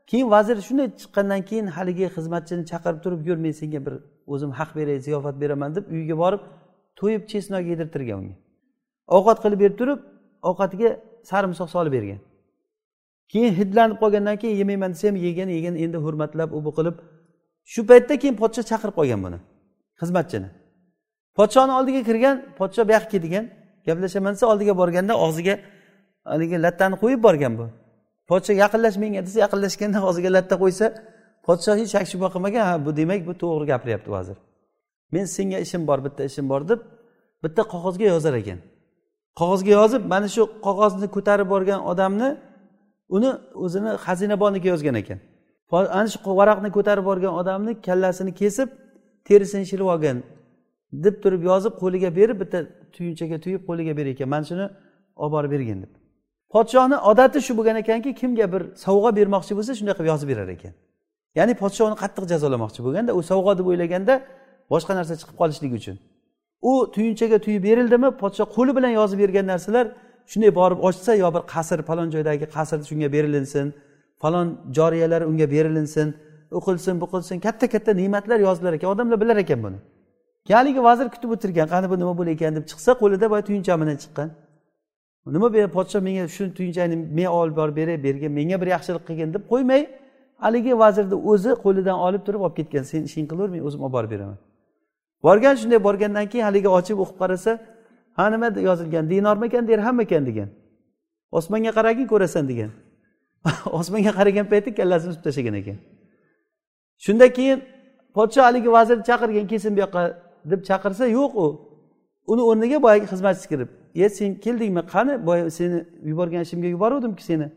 keyin vazir shunday chiqqandan keyin haligi xizmatchini chaqirib turib yur men senga bir o'zim haq beray ziyofat beraman deb uyiga borib to'yib chesnok yedirtirgan unga. Ovqat qilib berib turib ovqatiga sarimsoq solib bergan. Keyin hidlanib qolgandan keyin yemayman desa ham yegan yegan endi hurmatlab u bu qilib shu paytda keyin podsho chaqirib qolgan buni xizmatchini. Podshoni oldiga kirgan podsho buyoqqa ketgan gaplashaman desa oldiga borganda og'ziga haligi lattani qo'yib borgan bu. Podsho yaqinlash menga desa yaqinlashganda og'ziga latta qo'ysa podsho hech shak shubha qilmagan ha bu demak bu to'g'ri gapiryapti vazir. Men senga ishim bor bitta ishim bor deb bitta qog'ozga yozar ekan. Qog'ozga yozib mana shu qog'ozni ko'tarib borgan odamni uni o'zini xazinaboniga yozgan ekan. Ana shu varaqni ko'tarib borgan odamni kallasini kesib terisini shilib olgan deb turib yozib qo'liga berib bitta tuyunchaga tuyib qo'liga berar ekan. Mana shuni olib borib bergin deb. Podshohni odati shu bo'lgan ekanki kimga bir sovg'a bermoqchi bo'lsa shunday qilib yozib berar ekan. Ya'ni podsho uni qattiq jazolamoqchi bo'lganda u sovg'a deb o'ylaganda boshqa narsa chiqib qolishligi uchun. U tuyunchaga tuyib berildimi podsho qo'li bilan yozib bergan narsalar shunday borib ochsa yo bir qasr falon joydagi qasr shunga berilinsin falon joriyalar unga berilinsin u qilsin bu qilsin katta katta ne'matlar yozilar ekan odamlar bilar ekan buni. Haligi vazir kutib o'tirgan qani bu nima bo'lar ekan deb chiqsa qo'lida boya tuyuncha bilan chiqqan. Nima bu podsho menga shu tuyunchani men olib borib beray bergin menga bir yaxshilik qilgin deb qo'ymay haligi vazirni o'zi qo'lidan olib turib olib ketgan. Sen ishing qilaver men o'zim olib borib beraman. Borgan shunday borgandan keyin haligi ochib o'qib qarasa ha nima yozilgan? Dinormikan dirhammikan degan. Osmonga qaragin ko'rasan degan. [laughs] Osmonga qaragan payti kallasini uzib tashlagan ekan. Shundan keyin podsho haligi vazirni chaqirgan kelsin bu yoqqa deb chaqirsa yo'q u. Uni o'rniga boyagi xizmatchisi kirib e sen keldingmi? Qani boya seni yuborgan ishimga yuboruvdimku seni.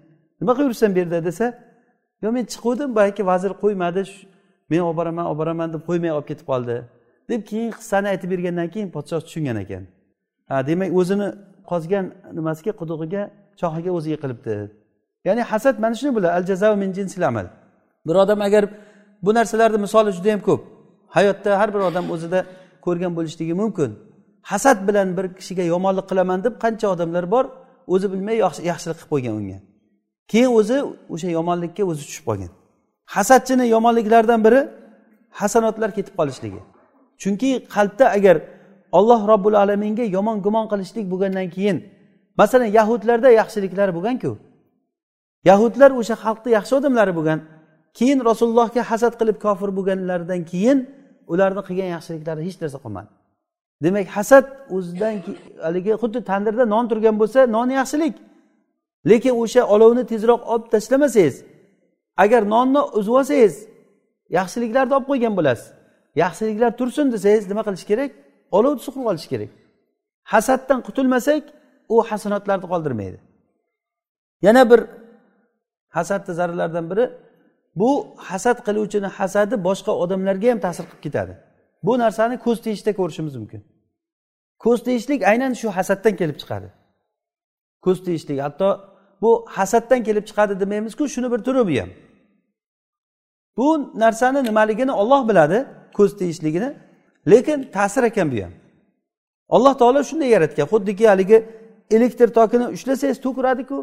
Nima qilib yuribsan bu yerda? desa yo men chiquvdim boyagi vazir qo'ymadi men olib boraman olib boraman deb qo'ymay olib ketib qoldi. deb keyin qissani aytib bergandan keyin podshoh tushungan ekan. Ha demak o'zini qozgan nimasiga qudug'iga chohiga o'zi yiqilibdi. Ya'ni hasad mana shuni bular al jazao min jinsil amal. Bir odam agar bu narsalarni misoli juda yam ko'p. Hayotda har bir odam o'zida ko'rgan bo'lishligi mumkin. Hasad bilan bir kishiga yomonlik qilaman deb qancha odamlar bor o'zi bilmay yaxshilik qilib qo'ygan unga. Keyin o'zi o'sha yomonlikka o'zi tushib qolgan. Hasadchini yomonliklaridan biri hasanotlar ketib qolishligi. Chunki qalbda agar alloh robbil alaminga yomon gumon qilishlik bo'lgandan keyin masalan yahudlarda yaxshiliklari bo'lganku. Yahudlar o'sha xalqni yaxshi odamlari bo'lgan. Keyin rasulullohga hasad qilib kofir bo'lganlaridan keyin ularni qilgan yaxshiliklari hech narsa qolmadi demak hasad o'zidan haligi xuddi tandirda non turgan bo'lsa non yaxshilik. Lekin o'sha olovni tezroq olib tashlamasangiz agar nonni uzib olsangiz yaxshiliklarni olib qo'ygan bo'lasiz. Yaxshiliklar tursin desangiz nima qilish kerak? Olovni suqib olish kerak. Hasaddan qutulmasak u hasanotlarni qoldirmaydi. Yana bir hasadni zararlaridan biri bu hasad qiluvchini hasadi boshqa odamlarga ham ta'sir qilib ketadi. Bu narsani ko'z tegishda ko'rishimiz mumkin. Ko'z tegishlik aynan shu hasaddan kelib chiqadi. Ko'z tegishlik hatto bu hasaddan kelib chiqadi demaymizku shuni bir turi bu ham. Bu narsani nimaligini olloh biladi ko'z tegishligini lekin ta'sir ekan bu ham. Alloh taolo shunday yaratgan xuddiki haligi elektr tokini ushlasangiz tok uradiku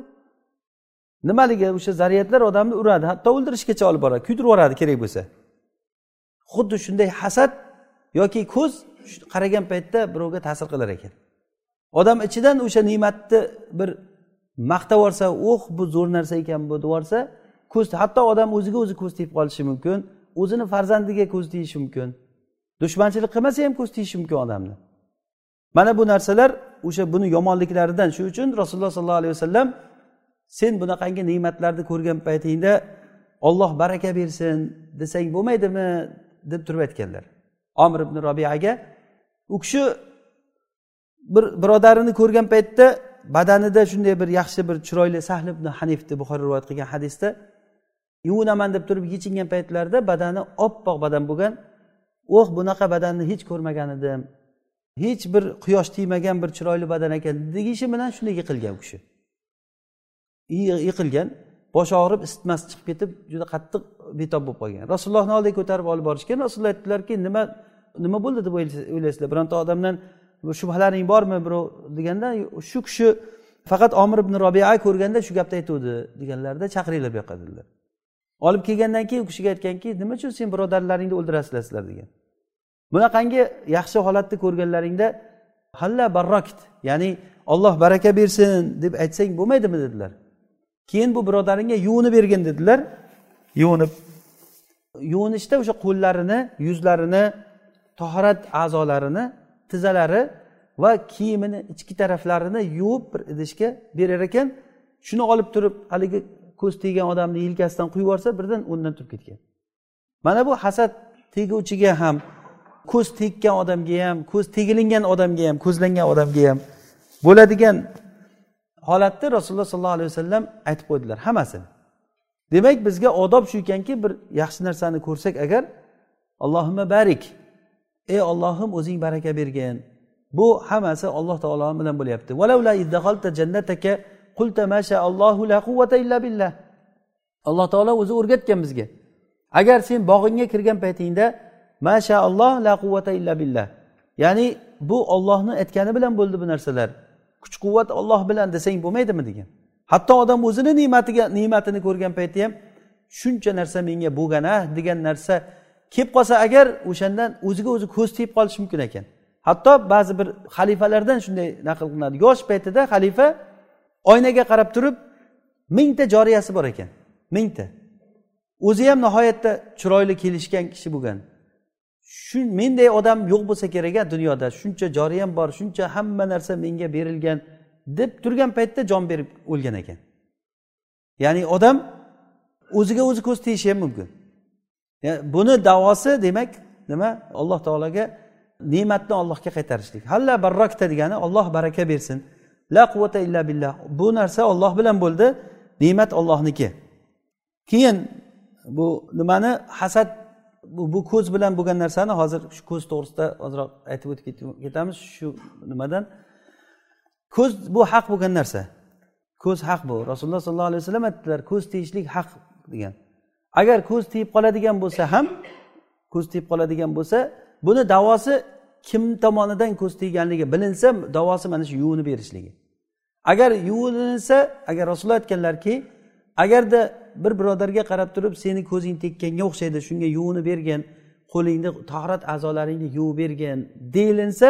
nimaligi o'sha zaryadlar odamni uradi hatto o'ldirishgacha olib boradi kuydirib yuboradi kerak bo'lsa. Xuddi shunday hasad yoki ko'z qaragan paytda birovga ta'sir qilar ekan. Odam ichidan o'sha ne'matni bir maqtab yuborsa oh bu zo'r narsa ekan bu deb yuborsa ko'z hatto odam o'ziga o'zi ko'z tegib qolishi mumkin o'zini farzandiga ko'z tegishi mumkin dushmanchilik qilmasa ham ko'z tegishi mumkin odamni. Mana bu narsalar o'sha buni yomonliklaridan shuning uchun rasululloh sollallohu alayhi vasallam sen bunaqangi ne'matlarni ko'rgan paytingda olloh baraka bersin desang bo'lmaydimi? deb turib aytganlar omir ibn robiyaga u kishi bir birodarini ko'rgan paytda badanida shunday bir yaxshi bir chiroyli sahl ibn hanifni buxoriy rivoyat qilgan hadisda yuvinaman deb turib yechingan paytlarida badani oppoq badan bo'lgan oh bunaqa badanni hech ko'rmagan edim hech bir quyosh tegmagan bir chiroyli badan ekan deyishi bilan shunday yiqilgan u kishi. Yiqilgan boshi og'rib isitmasi chiqib ketib juda qattiq betob bo'lib qolgan. Rasulullohni oldiga ko'tarib olib borishgan rasululloh aytdilarki nima nima bo'ldi? deb o'ylaysizlar. Bironta odamdan shubhalaring bormi birov deganda shu kishi faqat omir ibn robia ko'rganda shu gapni aytuvdi deganlarida chaqiringlar bu yoqqa dedilar. Olib kelgandan keyin u kishiga aytganki nima uchun sen birodarlaringni o'ldirasizlar? sizlar degan. Bunaqangi yaxshi holatni ko'rganlaringda halla barrokt ya'ni olloh baraka bersin deb aytsang bo'lmaydimi? dedilar. Keyin bu birodaringga yuvinib bergin dedilar. Yuvinib yuvinishda o'sha qo'llarini yuzlarini tahorat a'zolarini tizzalari va kiyimini ichki taraflarini yuvib bir idishga berar ekan. Shuni olib turib haligi ko'z teggan odamni yelkasidan quyib yuborsa birdan o'rnidan turib ketgan. Mana bu hasad teguvchiga ham ko'z tekkan odamga ham ko'z tegilingan odamga ham ko'zlangan odamga ham bo'ladigan holatni rasululloh sollallohu alayhi vasallam aytib qo'ydilar hammasini. Demak bizga odob shu ekanki bir yaxshi narsani ko'rsak agar allohimma barik ey ollohim o'zing baraka bergin. Bu hammasi alloh taolo bilan bo'lyapti. Alloh taolo o'zi o'rgatgan bizga. Agar sen bog'ingga kirgan paytingda mashaalloh la quvvata illa billah. Ya'ni bu ollohni aytgani bilan bo'ldi bu narsalar. Kuch quvvat olloh bilan desang bo'lmaydimi degan. Hatto odam o'zini ne'matiga ne'matini ko'rgan paytda ham shuncha narsa menga bo'lgan a degan narsa kelib qolsa agar o'shandan o'ziga o'zi ko'z tegib qolishi mumkin ekan. Hatto ba'zi bir xalifalardan shunday naql qilinadi. Yosh paytida xalifa oynaga qarab turib mingta joriyasi bor ekan. Mingta. O'zi ham nihoyatda chiroyli kelishgan kishi bo'lgan. Shu menday odam yo'q bo'lsa kerak a dunyoda. Shuncha joriyam bor shuncha hamma narsa menga berilgan deb turgan paytda jon berib o'lgan ekan. Ya'ni odam o'ziga o'zi ko'z tegishi ham mumkin. Buni davosi demak nima? Alloh taologa ne'matni allohga qaytarishlik. Halla barrakta degani olloh baraka bersin. La quvvata illa billah. Bu narsa olloh bilan bo'ldi ne'mat ollohniki keyin bu nimani? Hasad bu, ko'z bilan bo'lgan narsani hozir shu ko'z to'g'risida ozroq aytib o'tib ketamiz. Shu nimadan? Ko'z bu haq bo'lgan narsa. Ko'z haq bu. Rasululloh sollallohu alayhi vasallam aytdilar ko'z tiyishlik haq degan. Agar ko'z tiyib qoladigan bo'lsa ham ko'z tiyib qoladigan bo'lsa buni davosi kim tomonidan ko'z tiyganligi bilinsa davosi mana shu yuvinib berishligi agar yuvinilsa agar rasululloh aytganlarki agarda bir birodarga qarab turib seni ko'zing tekkanga o'xshaydi shunga yuvinib bergin qo'lingni tahorat a'zolaringni yuvib bergin deyilinsa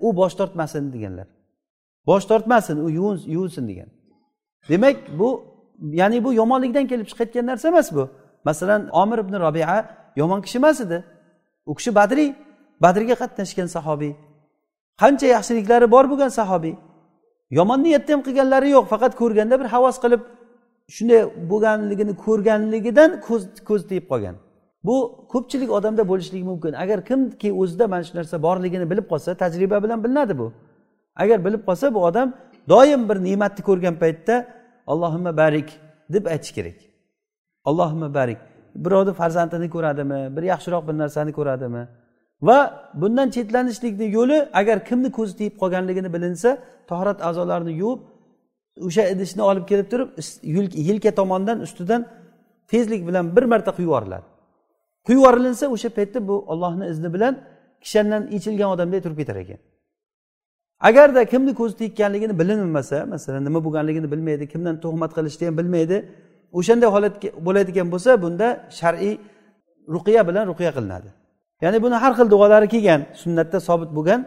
u bosh tortmasin deganlar. Bosh tortmasin u yuvinsin degan. Demak bu ya'ni bu yomonlikdan kelib chiqayotgan narsa emas bu. Masalan omir ibn robia yomon kishi emas edi. U kishi badriy. Badrga qatnashgan sahobiy. Qancha yaxshiliklari bor bo'lgan sahobiy. Yomon niyatda ham qilganlari yo'q. Faqat ko'rganda bir havas qilib shunday bo'lganligini ko'rganligidan ko'z ko'z tegib qolgan. Bu ko'pchilik odamda bo'lishligi mumkin. Agar kimki o'zida mana shu narsa borligini bilib qolsa tajriba bilan bilinadi bu. Agar bilib qolsa bu odam doim bir ne'matni ko'rgan paytda allohimma barik deb aytish kerak. Allohimma barik. Birovni farzandini ko'radimi bir yaxshiroq bir narsani ko'radimi? Va bundan chetlanishlikni yo'li agar kimni ko'zi tegib qolganligini bilinsa tahorat a'zolarini yuvib o'sha idishni olib kelib turib yelka tomondan ustidan tezlik bilan bir marta quyib yuboriladi quyib yuborilinsa o'sha paytda bu ollohni izni bilan kishandan ichilgan odamdek turib ketar ekan. Agarda kimni ko'zi tekkanligini bilinmasa masalan nima bo'lganligini bilmaydi kimdan tuhmat qilishni ham bilmaydi o'shanday holat bo'ladigan bo'lsa bunda shar'iy ruqiya bilan ruqiya qilinadi. Ya'ni buni har xil duolari kelgan sunnatda sobit bo'lgan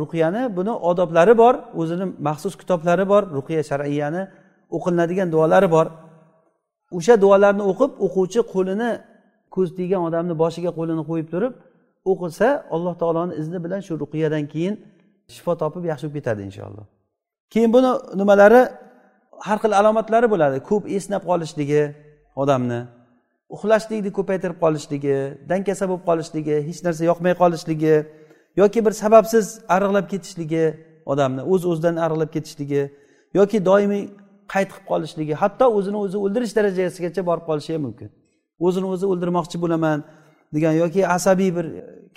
ruqiyani buni odoblari bor o'zini maxsus kitoblari bor ruqiya shar'iyani o'qilinadigan duolari bor. O'sha duolarni o'qib o'quvchi qo'lini ko'z tiygan odamni boshiga qo'lini qo'yib turib o'qisa alloh taoloni izni bilan shu ruqiyadan keyin shifo topib yaxshi bo'lib ketadi inshaalloh. Keyin buni nimalari? Har xil alomatlari bo'ladi. Ko'p esnab qolishligi odamni uxlashlikni ko'paytirib qolishligi dangasa bo'lib qolishligi hech narsa yoqmay qolishligi yoki bir sababsiz ariqlab ketishligi odamni o'z uz o'zidan ariqlab ketishligi yoki doimiy qayt qilib qolishligi hatto o'zini o'zi o'ldirish darajasigacha borib qolishi ham mumkin. O'zini o'zi o'ldirmoqchi bo'laman degan yoki asabiy bir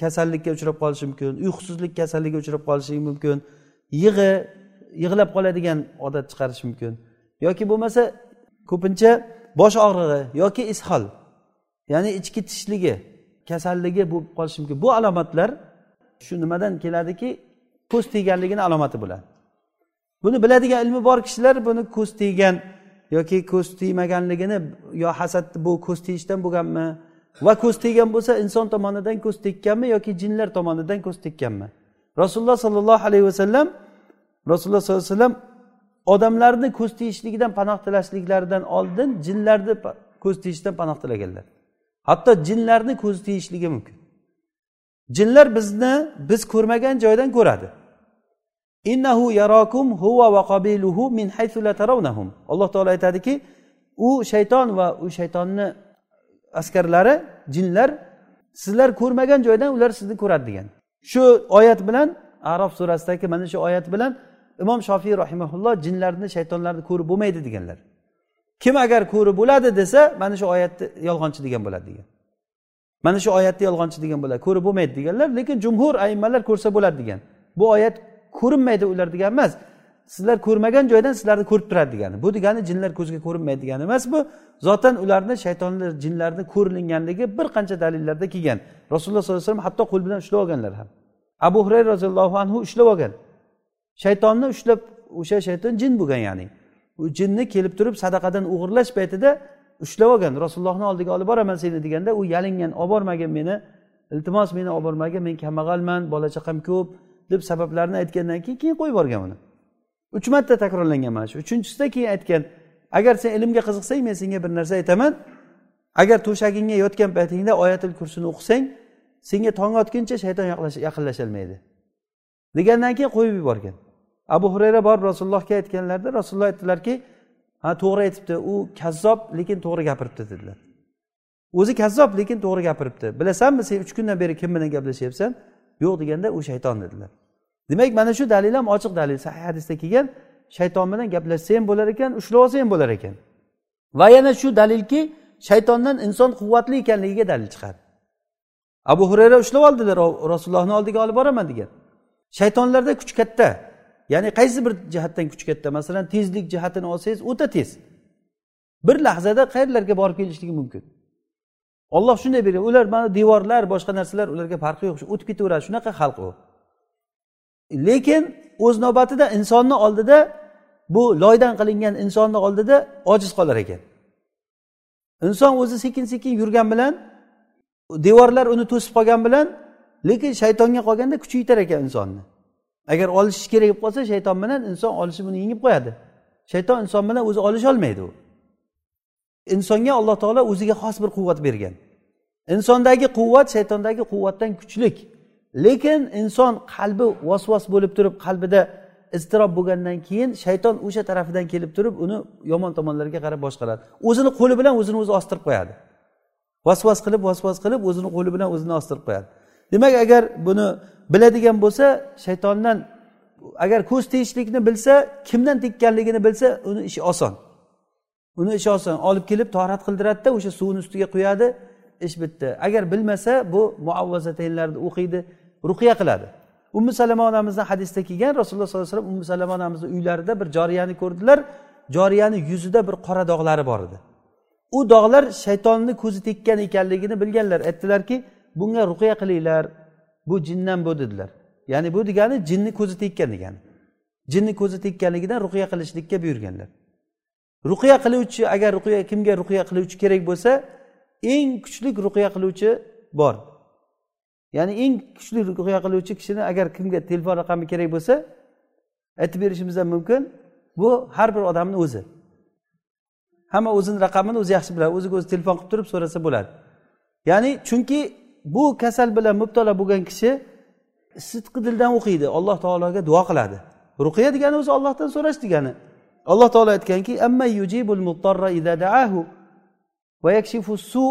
kasallikka uchrab qolishi mumkin uyqusizlik kasalligiga uchrab qolishi mumkin yig'i yig'lab qoladigan odat chiqarishi mumkin. Yoki bo'lmasa ko'pincha bosh og'rig'i yoki ishol ya'ni ichki tishligi kasalligi bo'lib qolishi mumkin. Bu alomatlar shu nimadan keladiki ko'z tegganligini alomati bo'ladi. Buni biladigan ilmi bor kishilar buni ko'z teggan yoki ko'z tegmaganligini yo hasad bu ko'z tegishdan bo'lganmi va ko'z teggan bo'lsa inson tomonidan ko'z tekkanmi yoki jinlar tomonidan ko'z tekkanmi rasululloh sollallohu alayhi vasallam rasululloh sollallohu alayhi vasallam odamlarni ko'z tiyishligidan panoh tilashliklaridan oldin jinlarni ko'z tiyishdan panoh tilaganlar. Hatto jinlarni ko'z tiyishligi mumkin. Jinlar bizni biz ko'rmagan joydan ko'radi. Innahu yarokum huva va qabiluhu min haythu la tarawnahum. Alloh taolo aytadiki u shayton va u shaytonni askarlari jinlar sizlar ko'rmagan joydan ular sizni ko'radi degan. Shu oyat bilan arof surasidagi mana shu oyat bilan imom shofiy rahimaulloh jinlarni shaytonlarni ko'rib bo'lmaydi deganlar. Kim agar ko'rib bo'ladi desa mana shu oyatni yolg'onchi degan bo'ladi degan. Mana shu oyatni yolg'onchi degan bo'ladi ko'rib bo'lmaydi deganlar lekin jumhur ayimmalar ko'rsa bo'ladi degan. Bu oyat ko'rinmaydi ular degan emas. Sizlar ko'rmagan joydan sizlarni ko'rib turadi degani. Bu degani jinlar ko'zga ko'rinmaydi degani emas bu. Zotan ularni shaytonlar jinlarni ko'rilinganligi bir qancha dalillarda kelgan. Rasululloh sollallohu alayhi vasallam hatto qo'l bilan ushlab olganlar ham. Abu hurayra roziyallohu anhu ushlab olgan. Shaytonni ushlab o'sha shayton jin bo'lgan ya'ni. U jinni kelib turib sadaqadan o'g'irlash paytida ushlab olgan rasulullohni oldiga olib boraman seni deganda u yalingan olib bormagin meni iltimos meni olib bormagin men kambag'alman bola chaqam ko'p deb sabablarni aytgandan keyin keyin qo'yib yuborgan uni. Uch marta takrorlangan mana shu. Uchinchisida keyin aytgan agar sen ilmga qiziqsang men senga bir narsa aytaman. Agar to'shagingga yotgan paytingda oyatil kursini o'qisang senga tong otguncha shayton yaqinlasholmaydi degandan keyin qo'yib yuborgan. Abu hurayra borib rasulullohga aytganlarida rasululloh aytdilarki ha to'g'ri aytibdi u kazzob lekin to'g'ri gapiribdi dedilar. O'zi kazzob lekin to'g'ri gapiribdi. Bilasanmi sen uch kundan beri kim bilan gaplashyapsan? Yo'q deganda u shayton dedilar. Demak mana shu dalil ham ochiq dalil. Sahih hadisda kelgan shayton bilan gaplashsa ham bo'lar ekan ushlab olsa ham bo'lar ekan. Va yana shu dalilki shaytondan inson quvvatli ekanligiga dalil chiqadi abu hurayra ushlab oldilar rasulullohni oldiga olib boraman degan. Shaytonlarda kuch katta. Ya'ni qaysi bir jihatdan kuch katta masalan tezlik jihatini olsangiz o'ta tez. Bir lahzada qayerlarga borib kelishligi mumkin? Olloh shunday bergan ular mana devorlar boshqa narsalar ularga farqi yo'q. O'tib ketaveradi. Shunaqa xalq u. Lekin o'z navbatida insonni oldida bu loydan qilingan insonni oldida ojiz qolar ekan. Inson o'zi sekin sekin yurgan bilan devorlar uni to'sib qolgan bilan lekin shaytonga qolganda kuchi yetar ekan insonni. Agar olishish kerak bo'lib qolsa shayton bilan inson olishib uni yengib qo'yadi. Shayton inson bilan o'zi olisholmaydi u. Insonga alloh taolo o'ziga xos bir quvvat bergan. Insondagi quvvat shaytondagi quvvatdan kuchlik. Lekin inson qalbi vasvas bo'lib turib qalbida iztirob bo'lgandan keyin shayton o'sha tarafidan kelib turib uni yomon tomonlarga qarab boshqaradi. O'zini qo'li bilan o'zini o'zi ostirib qo'yadi. Vasvas qilib vasvas qilib o'zini qo'li bilan o'zini ostirib qo'yadi. Demak agar buni biladigan bo'lsa shaytondan agar ko'z tegishlikni bilsa kimdan tekkanligini bilsa uni ishi oson. Uni ishi oson. Olib kelib torat qildiradida o'sha suvni ustiga quyadi ish bitdi. Agar bilmasa bu muavvazataynlarni o'qiydi ruqiya qiladi. Ummu salama onamizni hadisda kelgan rasululloh sollallohu alayhi vasallam ummu salama onamizni uylarida bir joriyani ko'rdilar. Joriyani yuzida bir qora dog'lari bor edi. U dog'lar shaytonni ko'zi tekkan ekanligini bilganlar. Aytdilarki bunga ruqya qilinglar bu jindan bu dedilar. Ya'ni bu degani jinni ko'zi tekkan degani. Jinni ko'zi tekkanligidan ruqya qilishlikka buyurganlar. Ruqya qiluvchi agar ruqya kimga ruqya qiluvchi kerak bo'lsa eng kuchli ruqya qiluvchi bor. Ya'ni eng kuchli ruqya qiluvchi kishini agar kimga telefon raqami kerak bo'lsa aytib berishimiz ham mumkin bu har bir odamni o'zi. Hamma o'zini raqamini o'zi yaxshi biladi o'ziga o'zi telefon qilib turib so'rasa bo'ladi. Ya'ni chunki bu kasal bilan mubtalo bo'lgan kishi sidqi dildan o'qiydi. Alloh taologa duo qiladi. Ruqiya degani o'zi ollohdan so'rash degani. Alloh taolo aytganki su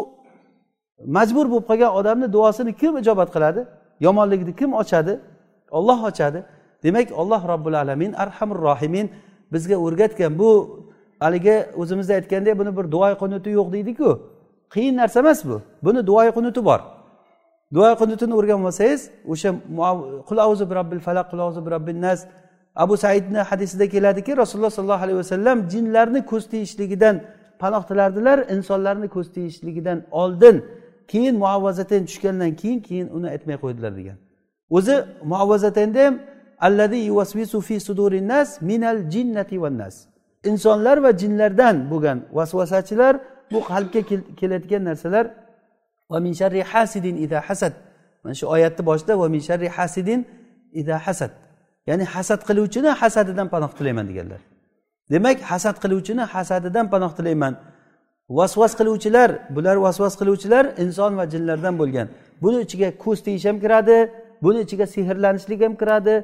majbur bo'lib qolgan odamni duosini kim ijobat qiladi? Yomonlikni kim ochadi? Olloh ochadi. Demak olloh robbil alamin arhamur rohimin bizga o'rgatgan bu haligi o'zimizda aytgandek buni bir duoy qunuti yo'q deydiku. Qiyin narsa emas bu. Buni duoy qunuti bor. Duo qunutini o'rganib olsangiz o'sha qul auzu birabbil falaq qul auzu bi nas abu saidni hadisida keladiki rasululloh sollallohu alayhi vasallam jinlarni ko'z tiyishligidan panoh tilardilar insonlarni ko'z tiyishligidan oldin keyin muavvazatayn tushgandan keyin keyin uni aytmay qo'ydilar degan. O'zi muavvazatanda ham allazi yuvasvisu fi suduri nas minal jinnati van nas. Insonlar va jinlardan bo'lgan vasvasachilar bu qalbga keladigan narsalar va min sharri hasidin ida hasad. Mana shu oyatni boshida va min sharri hasidin ida hasad. Ya'ni hasad qiluvchini hasadidan panoh tilayman deganlar. Demak hasad qiluvchini hasadidan panoh tilayman. Vasvas qiluvchilar bular vasvas qiluvchilar inson va jinlardan bo'lgan. Buni ichiga ko'z teyish ham kiradi buni ichiga sehrlanishlik ham kiradi.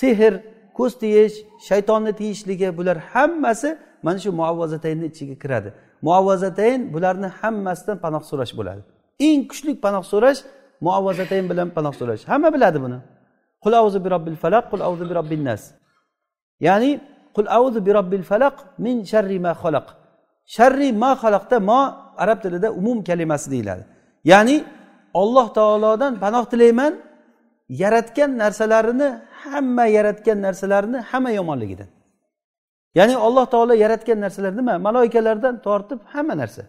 Sehr ko'z teyish shaytonni tiyishligi bular hammasi mana shu muavvazataynni ichiga kiradi. Muavvazatayn bularni hammasidan panoh so'rash bo'ladi. Eng kuchli panoh so'rash muavvazatayn bilan panoh so'rash. Hamma biladi buni. Qul auzu bi robbil falaq qul auzu bi robbin nas. Ya'ni qul auzu bi robbil falaq min sharri ma xalaq sharri ma xalaqda mo arab tilida umum kalimasi deyiladi. Ya'ni olloh taolodan panoh tilayman yaratgan narsalarini hamma yaratgan narsalarini hamma yomonligidan. Ya'ni alloh taolo yaratgan narsalar nima maloikalardan tortib hamma narsa.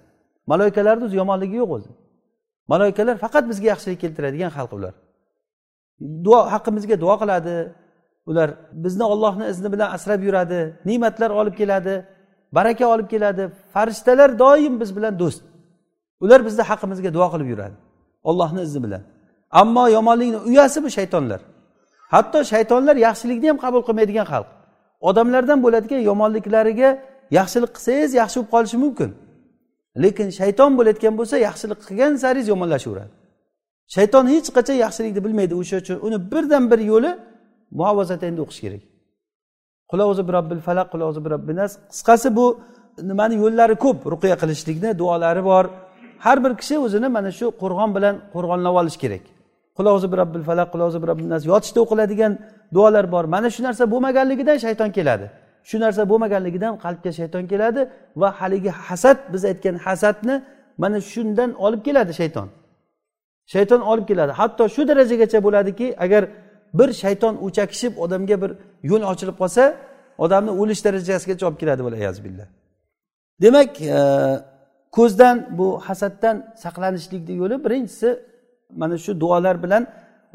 Maloikalarni o'zi yomonligi yo'q o'zi. Maloikalar faqat bizga yaxshilik keltiradigan xalq ular duo haqqimizga duo qiladi. Ular bizni ollohni izni bilan asrab yuradi ne'matlar olib keladi baraka olib keladi. Farishtalar doim biz bilan do'st. Ular bizni haqqimizga duo qilib yuradi ollohni izni bilan. Ammo yomonlikni uyasi bu shaytonlar? Hatto shaytonlar yaxshilikni ham qabul qilmaydigan xalq. Odamlardan bo'ladigan yomonliklariga yaxshilik qilsangiz yaxshi bo'lib qolishi mumkin. Lekin shayton bo'layotgan bo'lsa yaxshilik qilgan saringiz yomonlashaveradi. Shayton hech qachon yaxshilikni bilmaydi. O'sha uchun uni birdan bir yo'li muovazatayni o'qish kerak. Qulozi bi robbil falaq qulozi bi nas. Qisqasi bu nimani yo'llari ko'p? Ruqiya qilishlikni duolari bor. Har bir kishi o'zini mana shu qo'rg'on bilan qo'rg'onlab olish kerak. Qulozi bi robbil falaq qulozi bi nas. Yotishda o'qiladigan duolar bor. Mana shu narsa bo'lmaganligidan shayton keladi. Shu narsa bo'lmaganligidan qalbga shayton keladi va haligi hasad biz aytgan hasadni mana shundan olib keladi shayton. Shayton olib keladi. Hatto shu darajagacha bo'ladiki agar bir shayton o'chakishib odamga bir yo'l ochilib qolsa odamni o'lish darajasigacha olib keladi billah. Demak e, ko'zdan bu hasaddan saqlanishlikni yo'li birinchisi mana shu duolar bilan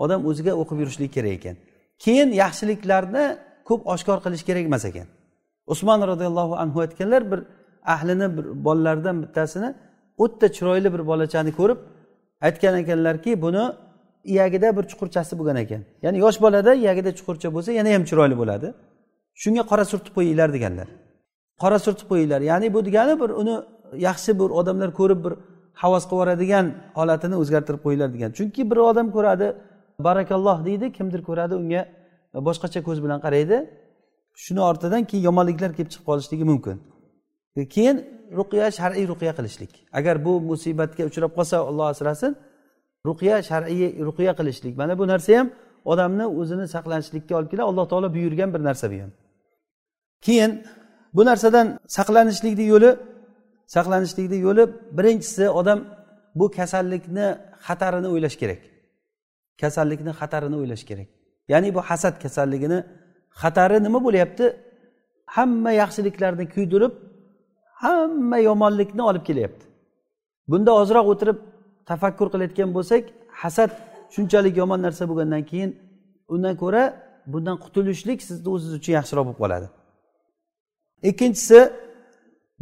odam o'ziga o'qib yurishlik kerak ekan. Keyin yaxshiliklarni ko'p oshkor qilish kerak emas ekan. Usmon roziyallohu anhu aytganlar bir ahlini bir bolalaridan bittasini o'ta chiroyli bir bolachani ko'rib aytgan ekanlarki buni iyagida bir chuqurchasi bo'lgan ekan. Ya'ni yosh bolada iyagida chuqurcha bo'lsa yana ham chiroyli bo'ladi. Shunga qora surtib qo'yinglar deganlar. Qora surtib qo'yinglar ya'ni bu degani bir uni yaxshi bir odamlar ko'rib bir havas qilib yuboradigan holatini o'zgartirib qo'yinglar degan. Chunki bir odam ko'radi barakalloh deydi kimdir ko'radi unga boshqacha ko'z bilan qaraydi. Shuni ortidan keyin yomonliklar kelib chiqib qolishligi mumkin. Keyin ruqya shar'iy ruqya qilishlik. Agar bu musibatga uchrab qolsa alloh asrasin ruqya shar'iy ruqya qilishlik. Mana bu narsa ham odamni o'zini saqlanishlikka olib keladi. Alloh taolo buyurgan bir narsa bu ham. Keyin bu narsadan saqlanishlikni yo'li saqlanishlikni yo'li birinchisi odam bu kasallikni xatarini o'ylash kerak. Kasallikni xatarini o'ylash kerak. Ya'ni bu hasad kasalligini xatari nima bo'lyapti? Hamma yaxshiliklarni kuydirib hamma yomonlikni olib kelyapti. Bunda ozroq o'tirib tafakkur qilayotgan bo'lsak hasad shunchalik yomon narsa bo'lgandan keyin undan ko'ra bundan qutulishlik sizni o'zingiz uchun yaxshiroq bo'lib qoladi. Ikkinchisi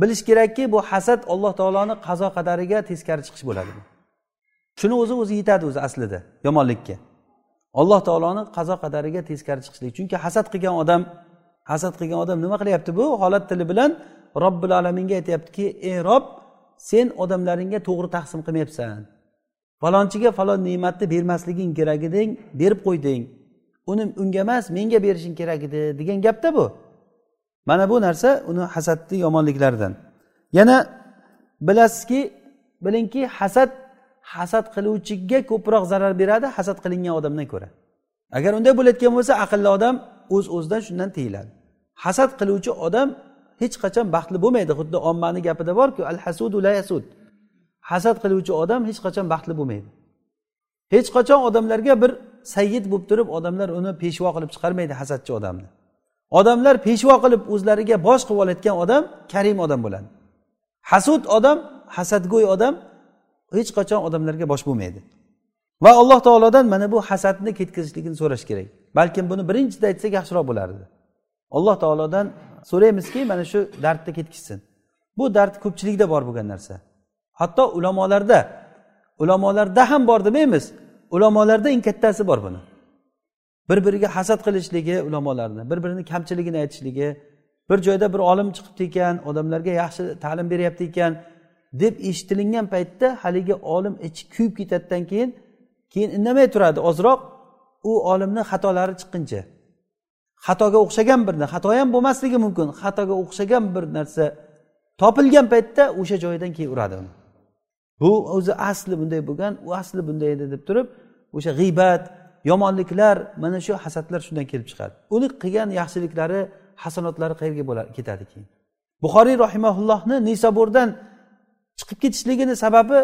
bilish kerakki bu hasad alloh taoloni qazo qadariga teskari chiqish bo'ladi. Shuni o'zi o'zi yetadi o'zi aslida yomonlikka. Alloh taoloni qazo qadariga teskari chiqishlik. Chunki hasad qilgan odam hasad qilgan odam nima qilyapti bu? Holat tili bilan robbil alaminga aytyaptiki ey rob sen odamlaringga to'g'ri taqsim qilmayapsan. Falonchiga falon ne'matni bermasliging kerak eding berib qo'yding. Uni unga emas menga berishing kerak edi degan gapda bu. Mana bu narsa uni hasadni yomonliklaridan. Yana bilasizki bilingki hasad hasad qiluvchiga ko'proq zarar beradi hasad qilingan odamdan ko'ra. Agar unday bo'layotgan bo'lsa aqlli odam o'z uz o'zidan shundan tiyiladi. Hasad qiluvchi odam hech qachon baxtli bo'lmaydi xuddi ommani gapida borku al hasudu la yasud hasad qiluvchi odam hech qachon baxtli bo'lmaydi. Hech qachon odamlarga bir sayyid bo'lib turib odamlar uni peshvo qilib chiqarmaydi hasadchi odamni. Odamlar peshvo qilib o'zlariga bosh qilib olayotgan odam karim odam bo'ladi. Hasud odam hasadgo'y odam hech qachon odamlarga bosh bo'lmaydi. Va alloh taolodan mana bu hasadni ketkazishligini so'rash kerak. Balkim buni birinchida aytsak yaxshiroq bo'lardi. Alloh taolodan so'raymizki mana shu dardni ketkizsin bu dard ko'pchilikda bor bo'lgan narsa. Hatto ulamolarda ulamolarda ham bor demaymiz. Ulamolarda eng kattasi bor buni. Bir biriga hasad qilishligi ulamolarni bir birini kamchiligini aytishligi bir joyda bir olim chiqibdi ekan odamlarga yaxshi ta'lim beryapti ekan deb eshitilingan paytda haligi olim ichi kuyib ketadidan keyin keyin indamay turadi. Ozroq u olimni xatolari chiqquncha. Xatoga o'xshagan bir xato ham bo'lmasligi mumkin. Xatoga o'xshagan bir narsa topilgan paytda o'sha joyidan keyin uradi uni. Bu o'zi asli bunday bo'lgan u asli bunday edi deb turib o'sha g'iybat yomonliklar mana shu hasadlar shundan kelib chiqadi. Uni qilgan yaxshiliklari hasanotlari qayerga bo'ladi ketadi keyin? Buxoriy rahimaullohni nisoburdan chiqib ketishligini sababi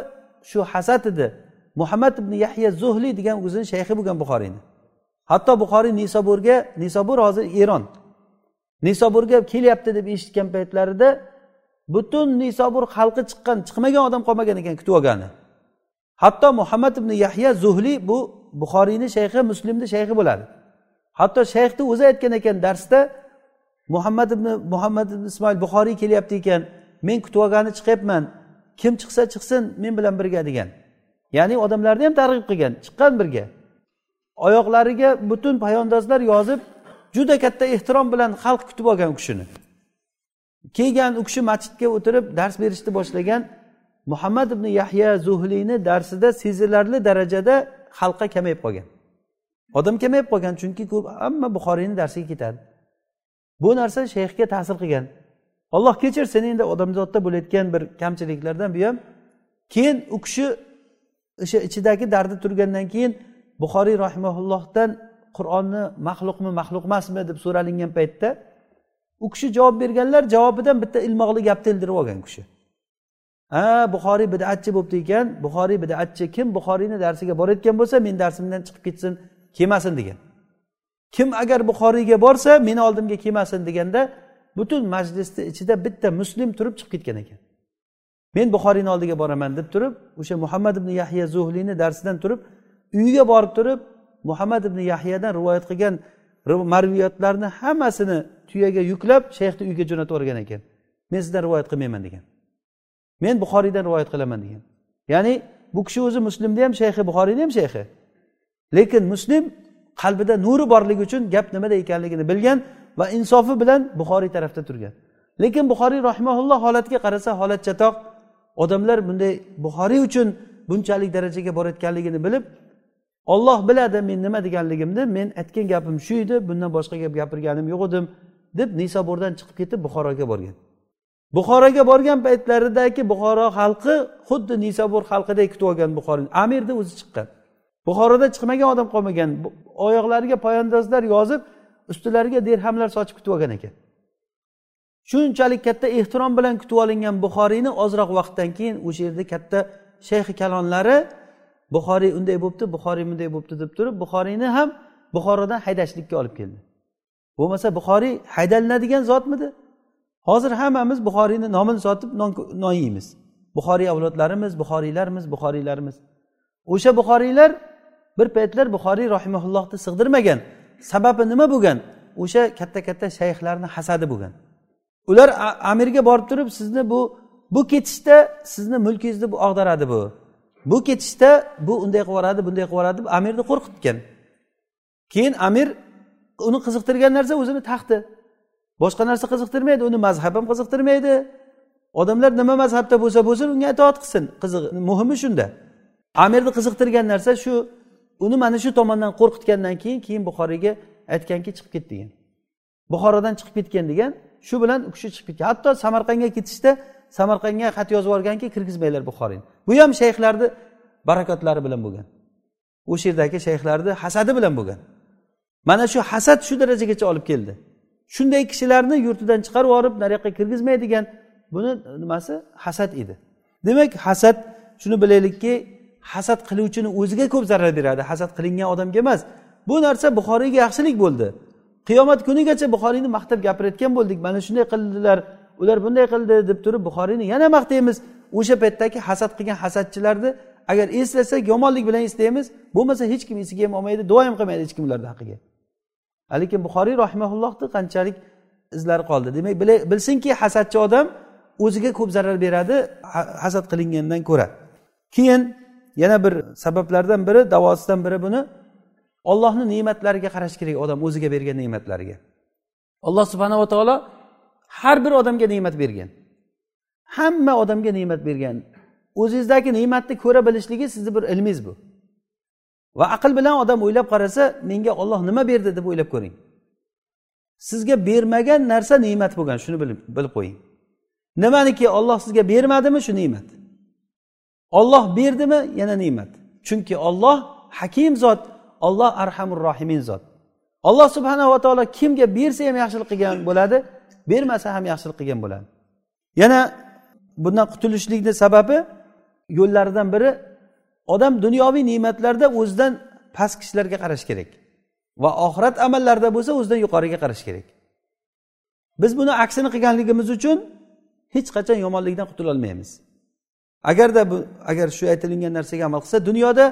shu hasad edi. Muhammad ibn yahya zuhli degan o'zini shayxi bo'lgan buxoriyni. Hatto buxoriy nisoburga nisobur hozir eron. Nisoburga kelyapti deb eshitgan paytlarida butun nisobur xalqi chiqqan chiqmagan odam qolmagan ekan kutib olgani. Hatto muhammad ibn yahya zuhli bu buxoriyni shayxi muslimni shayxi bo'ladi. Hatto shayxni o'zi aytgan ekan darsda muhammad ibn muhammad ibn ismoil buxoriy kelyapti ekan men kutib olgani chiqyapman kim chiqsa chiqsin men bilan birga degan. Ya'ni odamlarni ham targ'ib qilgan chiqqan birga. Oyoqlariga butun poyandozlar yozib juda katta ehtirom bilan xalq kutib olgan u kishini. Kelgan u kishi masjidga o'tirib dars berishni boshlagan muhammad ibn yahya zuhliyni darsida sezilarli darajada xalqqa kamayib qolgan. Odam kamayib qolgan chunki ko'p hamma buxoriyni darsiga ketadi. Bu narsa shayxga ta'sir qilgan. Olloh kechirsin endi odamzodda bo'layotgan bir kamchiliklardan bu ham keyin u kishi o'sha ichidagi dardi turgandan keyin buxoriy rahimaullohdan qur'onni maxluqmi maxluq emasmi deb so'ralingan paytda u kishi javob berganlar javobidan bitta ilmoqli gapni ildirib olgan u kishi. Ha buxoriy bidatchi bo'libdi ekan buxoriy bidatchi kim? Buxoriyni darsiga borayotgan bo'lsa meni darsimdan chiqib ketsin kelmasin degan. Kim agar buxoriyga borsa meni oldimga kelmasin deganda butun majlisni ichida bitta muslim turib chiqib ketgan ekan. Men buxoriyni oldiga boraman deb turib o'sha muhammad ibn yahya zuhliyni darsidan turib uyiga borib turib muhammad ibn yahyadan rivoyat qilgan marviyotlarni hammasini tuyaga yuklab shayxni uyiga jo'natib yuborgan ekan. Men sizdan rivoyat qilmayman degan. Men buxoriydan rivoyat qilaman degan. Ya'ni bu kishi o'zi muslimni ham shayxi buxoriyni ham shayxi. Lekin muslim qalbida nuri borligi uchun gap nimada ekanligini bilgan va insofi bilan buxoriy tarafda turgan. Lekin buxoriy rahimaulloh holatga qarasa holat chatoq. Odamlar bunday buxoriy uchun bunchalik darajaga borayotganligini bilib olloh biladi men nima deganligimni men aytgan gapim shu edi bundan boshqa gap gapirganim yo'q edim deb nisobordan chiqib ketib buxoroga borgan. Buxoroga borgan paytlaridagi buxoro xalqi xuddi nisobur xalqidek kutib olgan buxoriy. Amirni o'zi chiqqan. Buxoroda chiqmagan odam qolmagan. Oyoqlariga poyandozlar yozib ustilariga derhamlar sochib kutib olgan ekan. Shunchalik katta ehtirom bilan kutib olingan buxoriyni ozroq vaqtdan keyin o'sha yerda katta shayxi kalonlari buxoriy unday bo'libdi buxoriy bunday bo'libdi deb turib buxoriyni ham buxorodan haydashlikka olib keldi. Bo'lmasa buxoriy haydalinadigan zotmidi? Hozir hammamiz buxoriyni nomini sotib non yeymiz. Buxoriy avlodlarimiz buxoriylarmiz buxoriylarimiz o'sha buxoriylar bir paytlar buxoriy rahimaullohni sig'dirmagan. Sababi nima bo'lgan? O'sha katta katta shayxlarni hasadi bo'lgan. Ular amirga borib turib sizni bu bu ketishda sizni mulkingizni bu og'daradi bu. Bu ketishda bu unday qilib yuboradi bunday qilib yuboradi deb amirni qo'rqitgan. Keyin amir uni qiziqtirgan narsa o'zini taxti. Boshqa narsa qiziqtirmaydi uni mazhab ham qiziqtirmaydi. Odamlar nima mazhabda bo'lsa bo'lsin unga itoat qilsin. Qiziq muhimi shunda. Amirni qiziqtirgan narsa shu uni mana shu tomondan qo'rqitgandan keyin keyin buxoriyga aytganki chiqib ket degan. Buxorodan chiqib ketgan degan shu bilan u kishi chiqib ketgan. Hatto samarqandga ketishda samarqandga xat yozib yuborganki kirgizmanglar buxoriyni. Bu ham shayxlarni barakotlari bilan bo'lgan. O'sha yerdagi shayxlarni hasadi bilan bo'lgan. Mana shu hasad shu darajagacha olib keldi. Shunday kishilarni yurtidan chiqarib yuborib nariyoqqa kirgizmaydigan buni nimasi? Hasad edi. Demak hasad shuni bilaylikki hasad qiluvchini o'ziga ko'p zarar beradi hasad qilingan odamga emas. Bu narsa buxoriyga yaxshilik bo'ldi. Qiyomat kunigacha buxoriyni maqtab gapirayotgan bo'ldik. Mana shunday qildilar ular bunday qildi deb turib buxoriyni yana maqtaymiz. O'sha paytdagi hasad qilgan hasadchilarni agar eslasak yomonlik bilan eslaymiz. Bo'lmasa hech kim esiga ham olmaydi duo ham qilmaydi hech kim ularni haqqiga lekin buxoriy rahimaullohni qanchalik izlari qoldi. Demak bilsinki hasadchi odam o'ziga ko'p zarar beradi hasad qilingandan ko'ra. Keyin yana bir sabablardan biri davosidan biri buni ollohni ne'matlariga qarash kerak odam o'ziga bergan ne'matlariga alloh subhanava taolo har bir odamga ne'mat bergan. Hamma odamga ne'mat bergan. O'zingizdagi ne'matni ko'ra bilishligi sizni bir ilmingiz bu. Va aql bilan odam o'ylab qarasa menga olloh nima berdi deb o'ylab ko'ring. Sizga bermagan narsa ne'mat bo'lgan shuni bilib qo'ying. Nimaniki olloh sizga bermadimi shu ne'mat? Olloh berdimi? Yana ne'mat. Chunki olloh hakim zot olloh arhamur rohimin zot. Alloh subhanava taolo kimga bersa ham yaxshilik qilgan bo'ladi bermasa ham yaxshilik qilgan bo'ladi. Yana bundan qutulishlikni sababi yo'llaridan biri odam dunyoviy ne'matlarda o'zidan past kishilarga qarash kerak va oxirat amallarida bo'lsa o'zidan yuqoriga qarash kerak. Biz buni aksini qilganligimiz uchun hech qachon yomonlikdan qutulolmaymiz agarda bu agar shu aytilingan narsaga amal qilsa dunyoda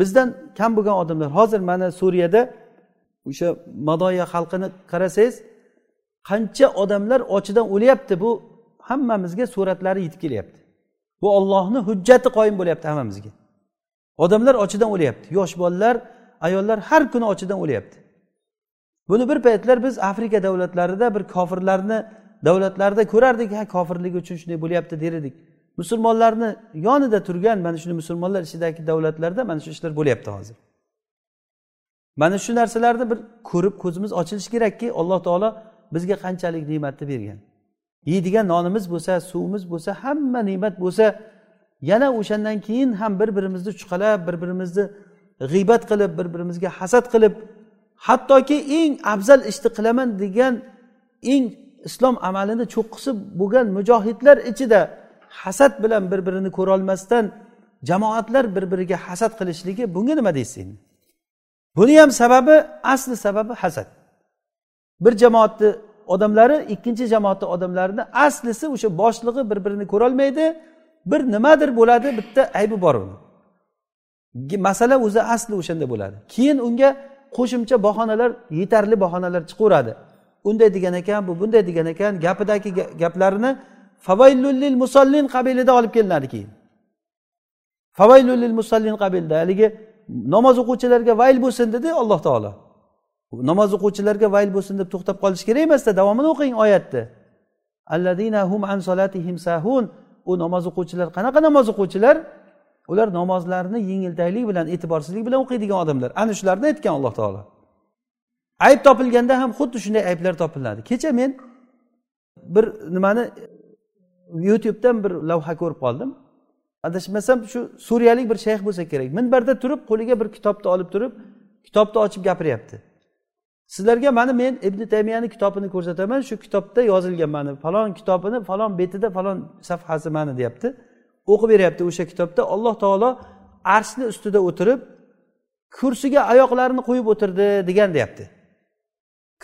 bizdan kam bo'lgan odamlar hozir mana suriyada o'sha madoya xalqini qarasangiz qancha odamlar ochidan o'lyapti bu hammamizga suratlari yetib kelyapti. Bu ollohni hujjati qoyim bo'lyapti hammamizga. Odamlar ochidan o'lyapti yosh bolalar ayollar har kuni ochidan o'lyapti. Buni bir paytlar biz afrika davlatlarida bir kofirlarni davlatlarida ko'rardik ha kofirligi uchun shunday bo'lyapti der edik. Musulmonlarni yonida turgan mana shuni musulmonlar ichidagi davlatlarda mana shu ishlar bo'lyapti hozir. Mana shu narsalarni bir ko'rib ko'zimiz ochilishi kerakki alloh taolo bizga qanchalik ne'matni bergan. Yeydigan nonimiz bo'lsa suvimiz bo'lsa hamma ne'mat bo'lsa yana o'shandan keyin ham bir birimizni chuqalab bir birimizni g'iybat qilib bir birimizga hasad qilib hattoki eng afzal ishni qilaman degan eng islom amalini cho'qqisi bo'lgan mujohidlar ichida hasad bilan bir birini ko'rolmasdan jamoatlar bir biriga hasad qilishligi bunga nima deysiz? Endi buni ham sababi asli sababi hasad. Bir jamoatni odamlari ikkinchi jamoatni odamlarini aslisi o'sha boshlig'i bir birini ko'rolmaydi bir nimadir bo'ladi bitta aybi bor uni. Masala o'zi asli o'shanda bo'ladi. Keyin unga qo'shimcha bahonalar yetarli bahonalar chiqaveradi. Unday degan ekan bu bunday degan ekan gapidagi gaplarini favaylulil musallin qabilida olib kelinadi keyin. Favaylulil musallin qabilida. Haligi namoz o'quvchilarga vayl bo'lsin dedi alloh taolo. Namoz o'quvchilarga vayl bo'lsin deb to'xtab qolish kerak emasda davomini o'qing oyatni. Alladina hum an solatihim sahun. U namoz o'quvchilar qanaqa namoz o'quvchilar? Ular namozlarni yengiltaklik bilan e'tiborsizlik bilan o'qiydigan odamlar. Ana shularni aytgan alloh taolo. Ayb topilganda ham xuddi shunday ayblar topiladi. Kecha men bir nimani youtubedan bir lavha ko'rib qoldim. Adashmasam shu suriyalik bir shayx bo'lsa kerak. Minbarda turib qo'liga bir kitobni olib turib kitobni ochib gapiryapti. Sizlarga mana men ibn taymiyani kitobini ko'rsataman shu kitobda yozilgan mana falon kitobini falon betida falon safhasi mana deyapti. O'qib beryapti o'sha kitobda. Alloh taolo arshni ustida o'tirib kursiga oyoqlarini qo'yib o'tirdi degan deyapti.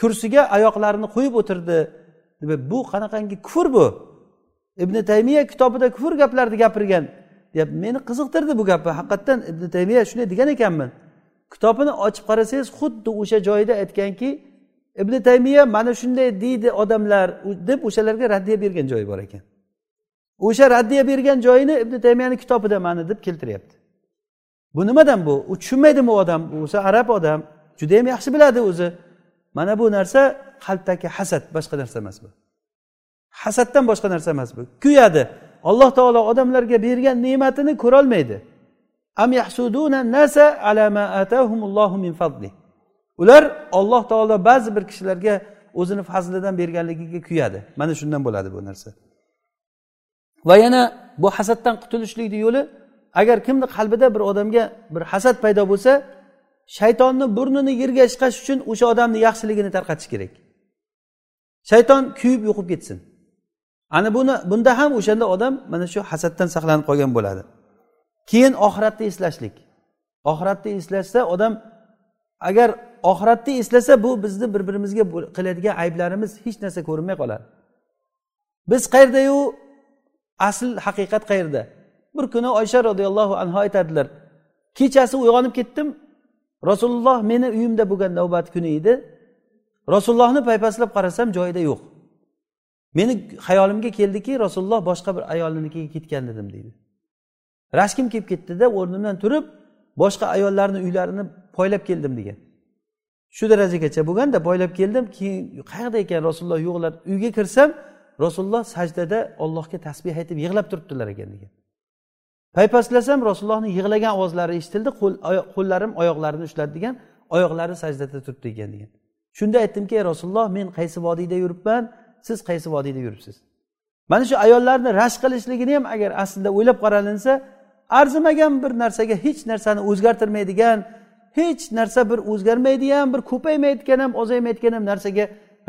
Kursiga oyoqlarini qo'yib o'tirdi. Bu qanaqangi kufr bu? Ibn taymiya kitobida kufr gaplarni gapirgan. Deyapti meni qiziqtirdi bu gapi haqiqatdan ibn taymiya shunday degan ekanmi kitobini ochib qarasangiz xuddi o'sha joyida aytganki ibn taymiya mana shunday deydi odamlar deb o'shalarga raddiya bergan joyi bor ekan. O'sha raddiya bergan joyini ibn taymiyani kitobida mana deb keltiryapti. Bu nimadan bu? U tushunmaydimi u odam? O'zi arab odam. Judayam yaxshi biladi o'zi. Mana bu narsa qalbdagi hasad boshqa narsa emas bu. Hasaddan boshqa narsa emas bu. Kuyadi. Alloh taolo odamlarga bergan ne'matini ko'rolmaydi. Am nasa ala ma atahumullohu min fadli. Ular olloh taolo ba'zi bir kishilarga o'zini fazlidan berganligiga kuyadi. Mana shundan bo'ladi bu narsa. Va yana bu hasaddan qutulishlikni yo'li agar kimni qalbida bir odamga bir hasad paydo bo'lsa shaytonni burnini yerga ishqash uchun o'sha odamni yaxshiligini tarqatish kerak. Shayton kuyib yo'qib ketsin. Ana buni bunda ham o'shanda odam mana shu hasaddan saqlanib qolgan bo'ladi. Keyin oxiratni eslashlik. Oxiratni eslashsa odam agar oxiratni eslasa bu bizni bir birimizga qiladigan ayblarimiz hech narsa ko'rinmay qoladi. Biz qayerdayu? Asl haqiqat qayerda? Bir kuni oysha roziyallohu anhu aytadilar kechasi uyg'onib ketdim. Rasululloh meni uyimda bo'lgan navbat kuni edi. Rasulullohni paypaslab qarasam joyida yo'q. Meni hayolimga keldiki rasululloh boshqa bir ayolinikiga ketgan dedim deydi. Rashkim kelib ketdida o'rnimdan turib boshqa ayollarni uylarini poylab keldim degan. Shu darajagacha bo'lganda poylab keldim keyin qayerda ekan rasululloh yo'qlar uyga kirsam rasululloh sajdada ollohga tasbeh aytib yig'lab turibdilar ekan degan. Paypaslasam rasulullohni yig'lagan ovozlari eshitildi qo'llarim oyoqlarini ushladi degan oyoqlari sajdada turibdi ekan degan. Shunda aytdimki ey rasululloh men qaysi vodiyda yuribman? Siz qaysi vodiyda yuribsiz? Mana shu ayollarni rashk qilishligini ham agar aslida o'ylab qaralinsa arzimagan bir narsaga hech narsani o'zgartirmaydigan hech narsa bir o'zgarmaydigan bir ko'paymayotgan ham ozaymayotgan ham narsaga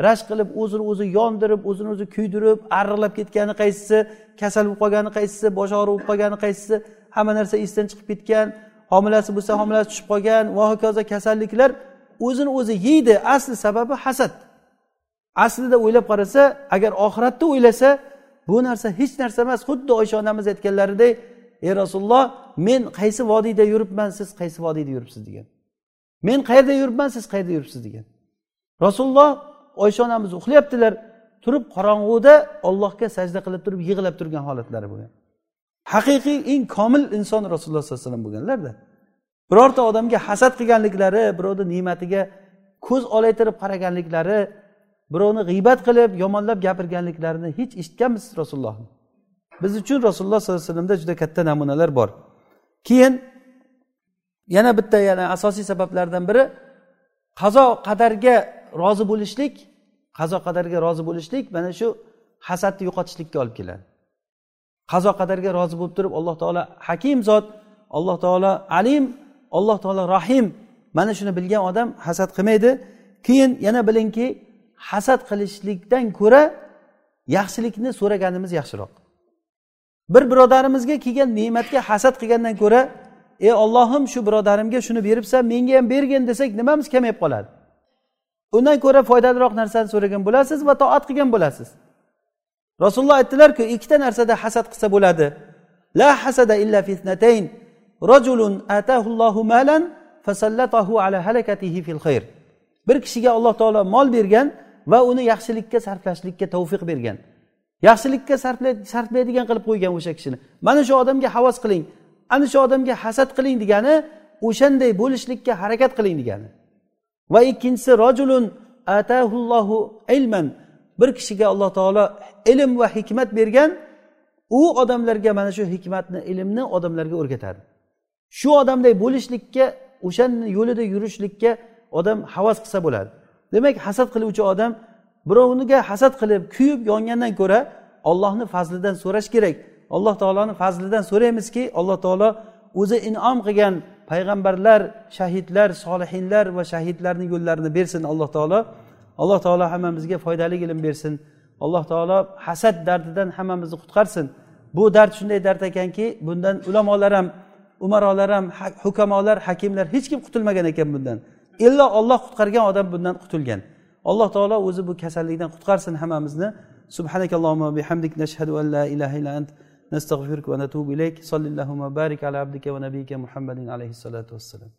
rashk qilib o'zini o'zi yondirib o'zini o'zi kuydirib arriqlab ketgani qaysisi kasal bo'lib qolgani qaysisi bosh og'rib bo'lib qolgani qaysisi hamma narsa esdan chiqib ketgan homilasi bo'lsa homilasi tushib qolgan va hokazo kasalliklar o'zini o'zi yeydi. Asli sababi hasad. Aslida o'ylab qarasa agar oxiratni o'ylasa bu narsa hech narsa emas xuddi oysha onamiz aytganlaridek ey rasululloh men qaysi vodiyda yuribman siz qaysi vodiyda yuribsiz? degan. Men qayerda yuribman siz qayerda yuribsiz? degan. Rasululloh oysha onamiz uxlayaptilar turib qorong'uda ollohga sajda qilib turib yig'lab turgan holatlari bo'lgan. Haqiqiy eng komil inson rasululloh sollallohu alayhi vasallam bo'lganlarda birorta odamga hasad qilganliklari birovni ne'matiga ko'z olaytirib qaraganliklari birovni g'iybat qilib yomonlab gapirganliklarini hech eshitganmisiz rasulullohni biz uchun rasululloh sollallohu alayhi vasallamda juda katta namunalar bor. Keyin yana bitta yana asosiy sabablardan biri qazo qadarga rozi bo'lishlik qazo qadarga rozi bo'lishlik mana shu hasadni yo'qotishlikka olib keladi. Qazo qadarga rozi bo'lib turib alloh taolo hakim zot alloh taolo alim alloh taolo rahim mana shuni bilgan odam hasad qilmaydi. Keyin yana bilingki hasad qilishlikdan ko'ra yaxshilikni so'raganimiz yaxshiroq. Bir birodarimizga kelgan ne'matga hasad qilgandan ko'ra ey ollohim shu birodarimga shuni beribsan menga ham bergin desak nimamiz kamayib qoladi? Undan ko'ra foydaliroq narsani so'ragan bo'lasiz va toat qilgan bo'lasiz. Rasululloh aytdilarku ikkita narsada hasad qilsa bo'ladi. La hasada illa fitnatayn rajulun atahullohu malan fasallatahu ala halakatihi fil xayr bir kishiga alloh taolo mol bergan va uni yaxshilikka sarflashlikka tavfiq bergan. Yaxshilikka sarflaydigan qilib qo'ygan o'sha kishini. Mana shu odamga havas qiling. Ana shu odamga hasad qiling degani o'shanday bo'lishlikka harakat qiling degani. Va ikkinchisi rojulun atahullohu ilman. Bir kishiga alloh taolo ilm va hikmat bergan. U odamlarga mana shu hikmatni ilmni odamlarga o'rgatadi. Shu odamday bo'lishlikka o'shani yo'lida yurishlikka odam havas qilsa bo'ladi. Demak hasad qiluvchi odam birovniga hasad qilib kuyib yongandan ko'ra ollohni fazlidan so'rash kerak. Alloh taoloni fazlidan so'raymizki alloh taolo o'zi inom qilgan payg'ambarlar shahidlar solihinlar va shahidlarni yo'llarini bersin alloh taolo. Alloh taolo hammamizga foydali ilm bersin. Alloh taolo hasad dardidan hammamizni qutqarsin. Bu dard shunday dard ekanki bundan ulamolar ham umarolar ham hukamolar hakimlar hech kim qutulmagan ekan bundan. illo olloh qutqargan odam bundan qutulgan alloh taolo o'zi bu kasallikdan qutqarsin hammamizni سبحانك اللهم وبحمدك نشهد أن لا إله إلا أنت نستغفرك ونتوب إليك صلى اللهم وبارك على عبدك ونبيك محمد عليه الصلاة والسلام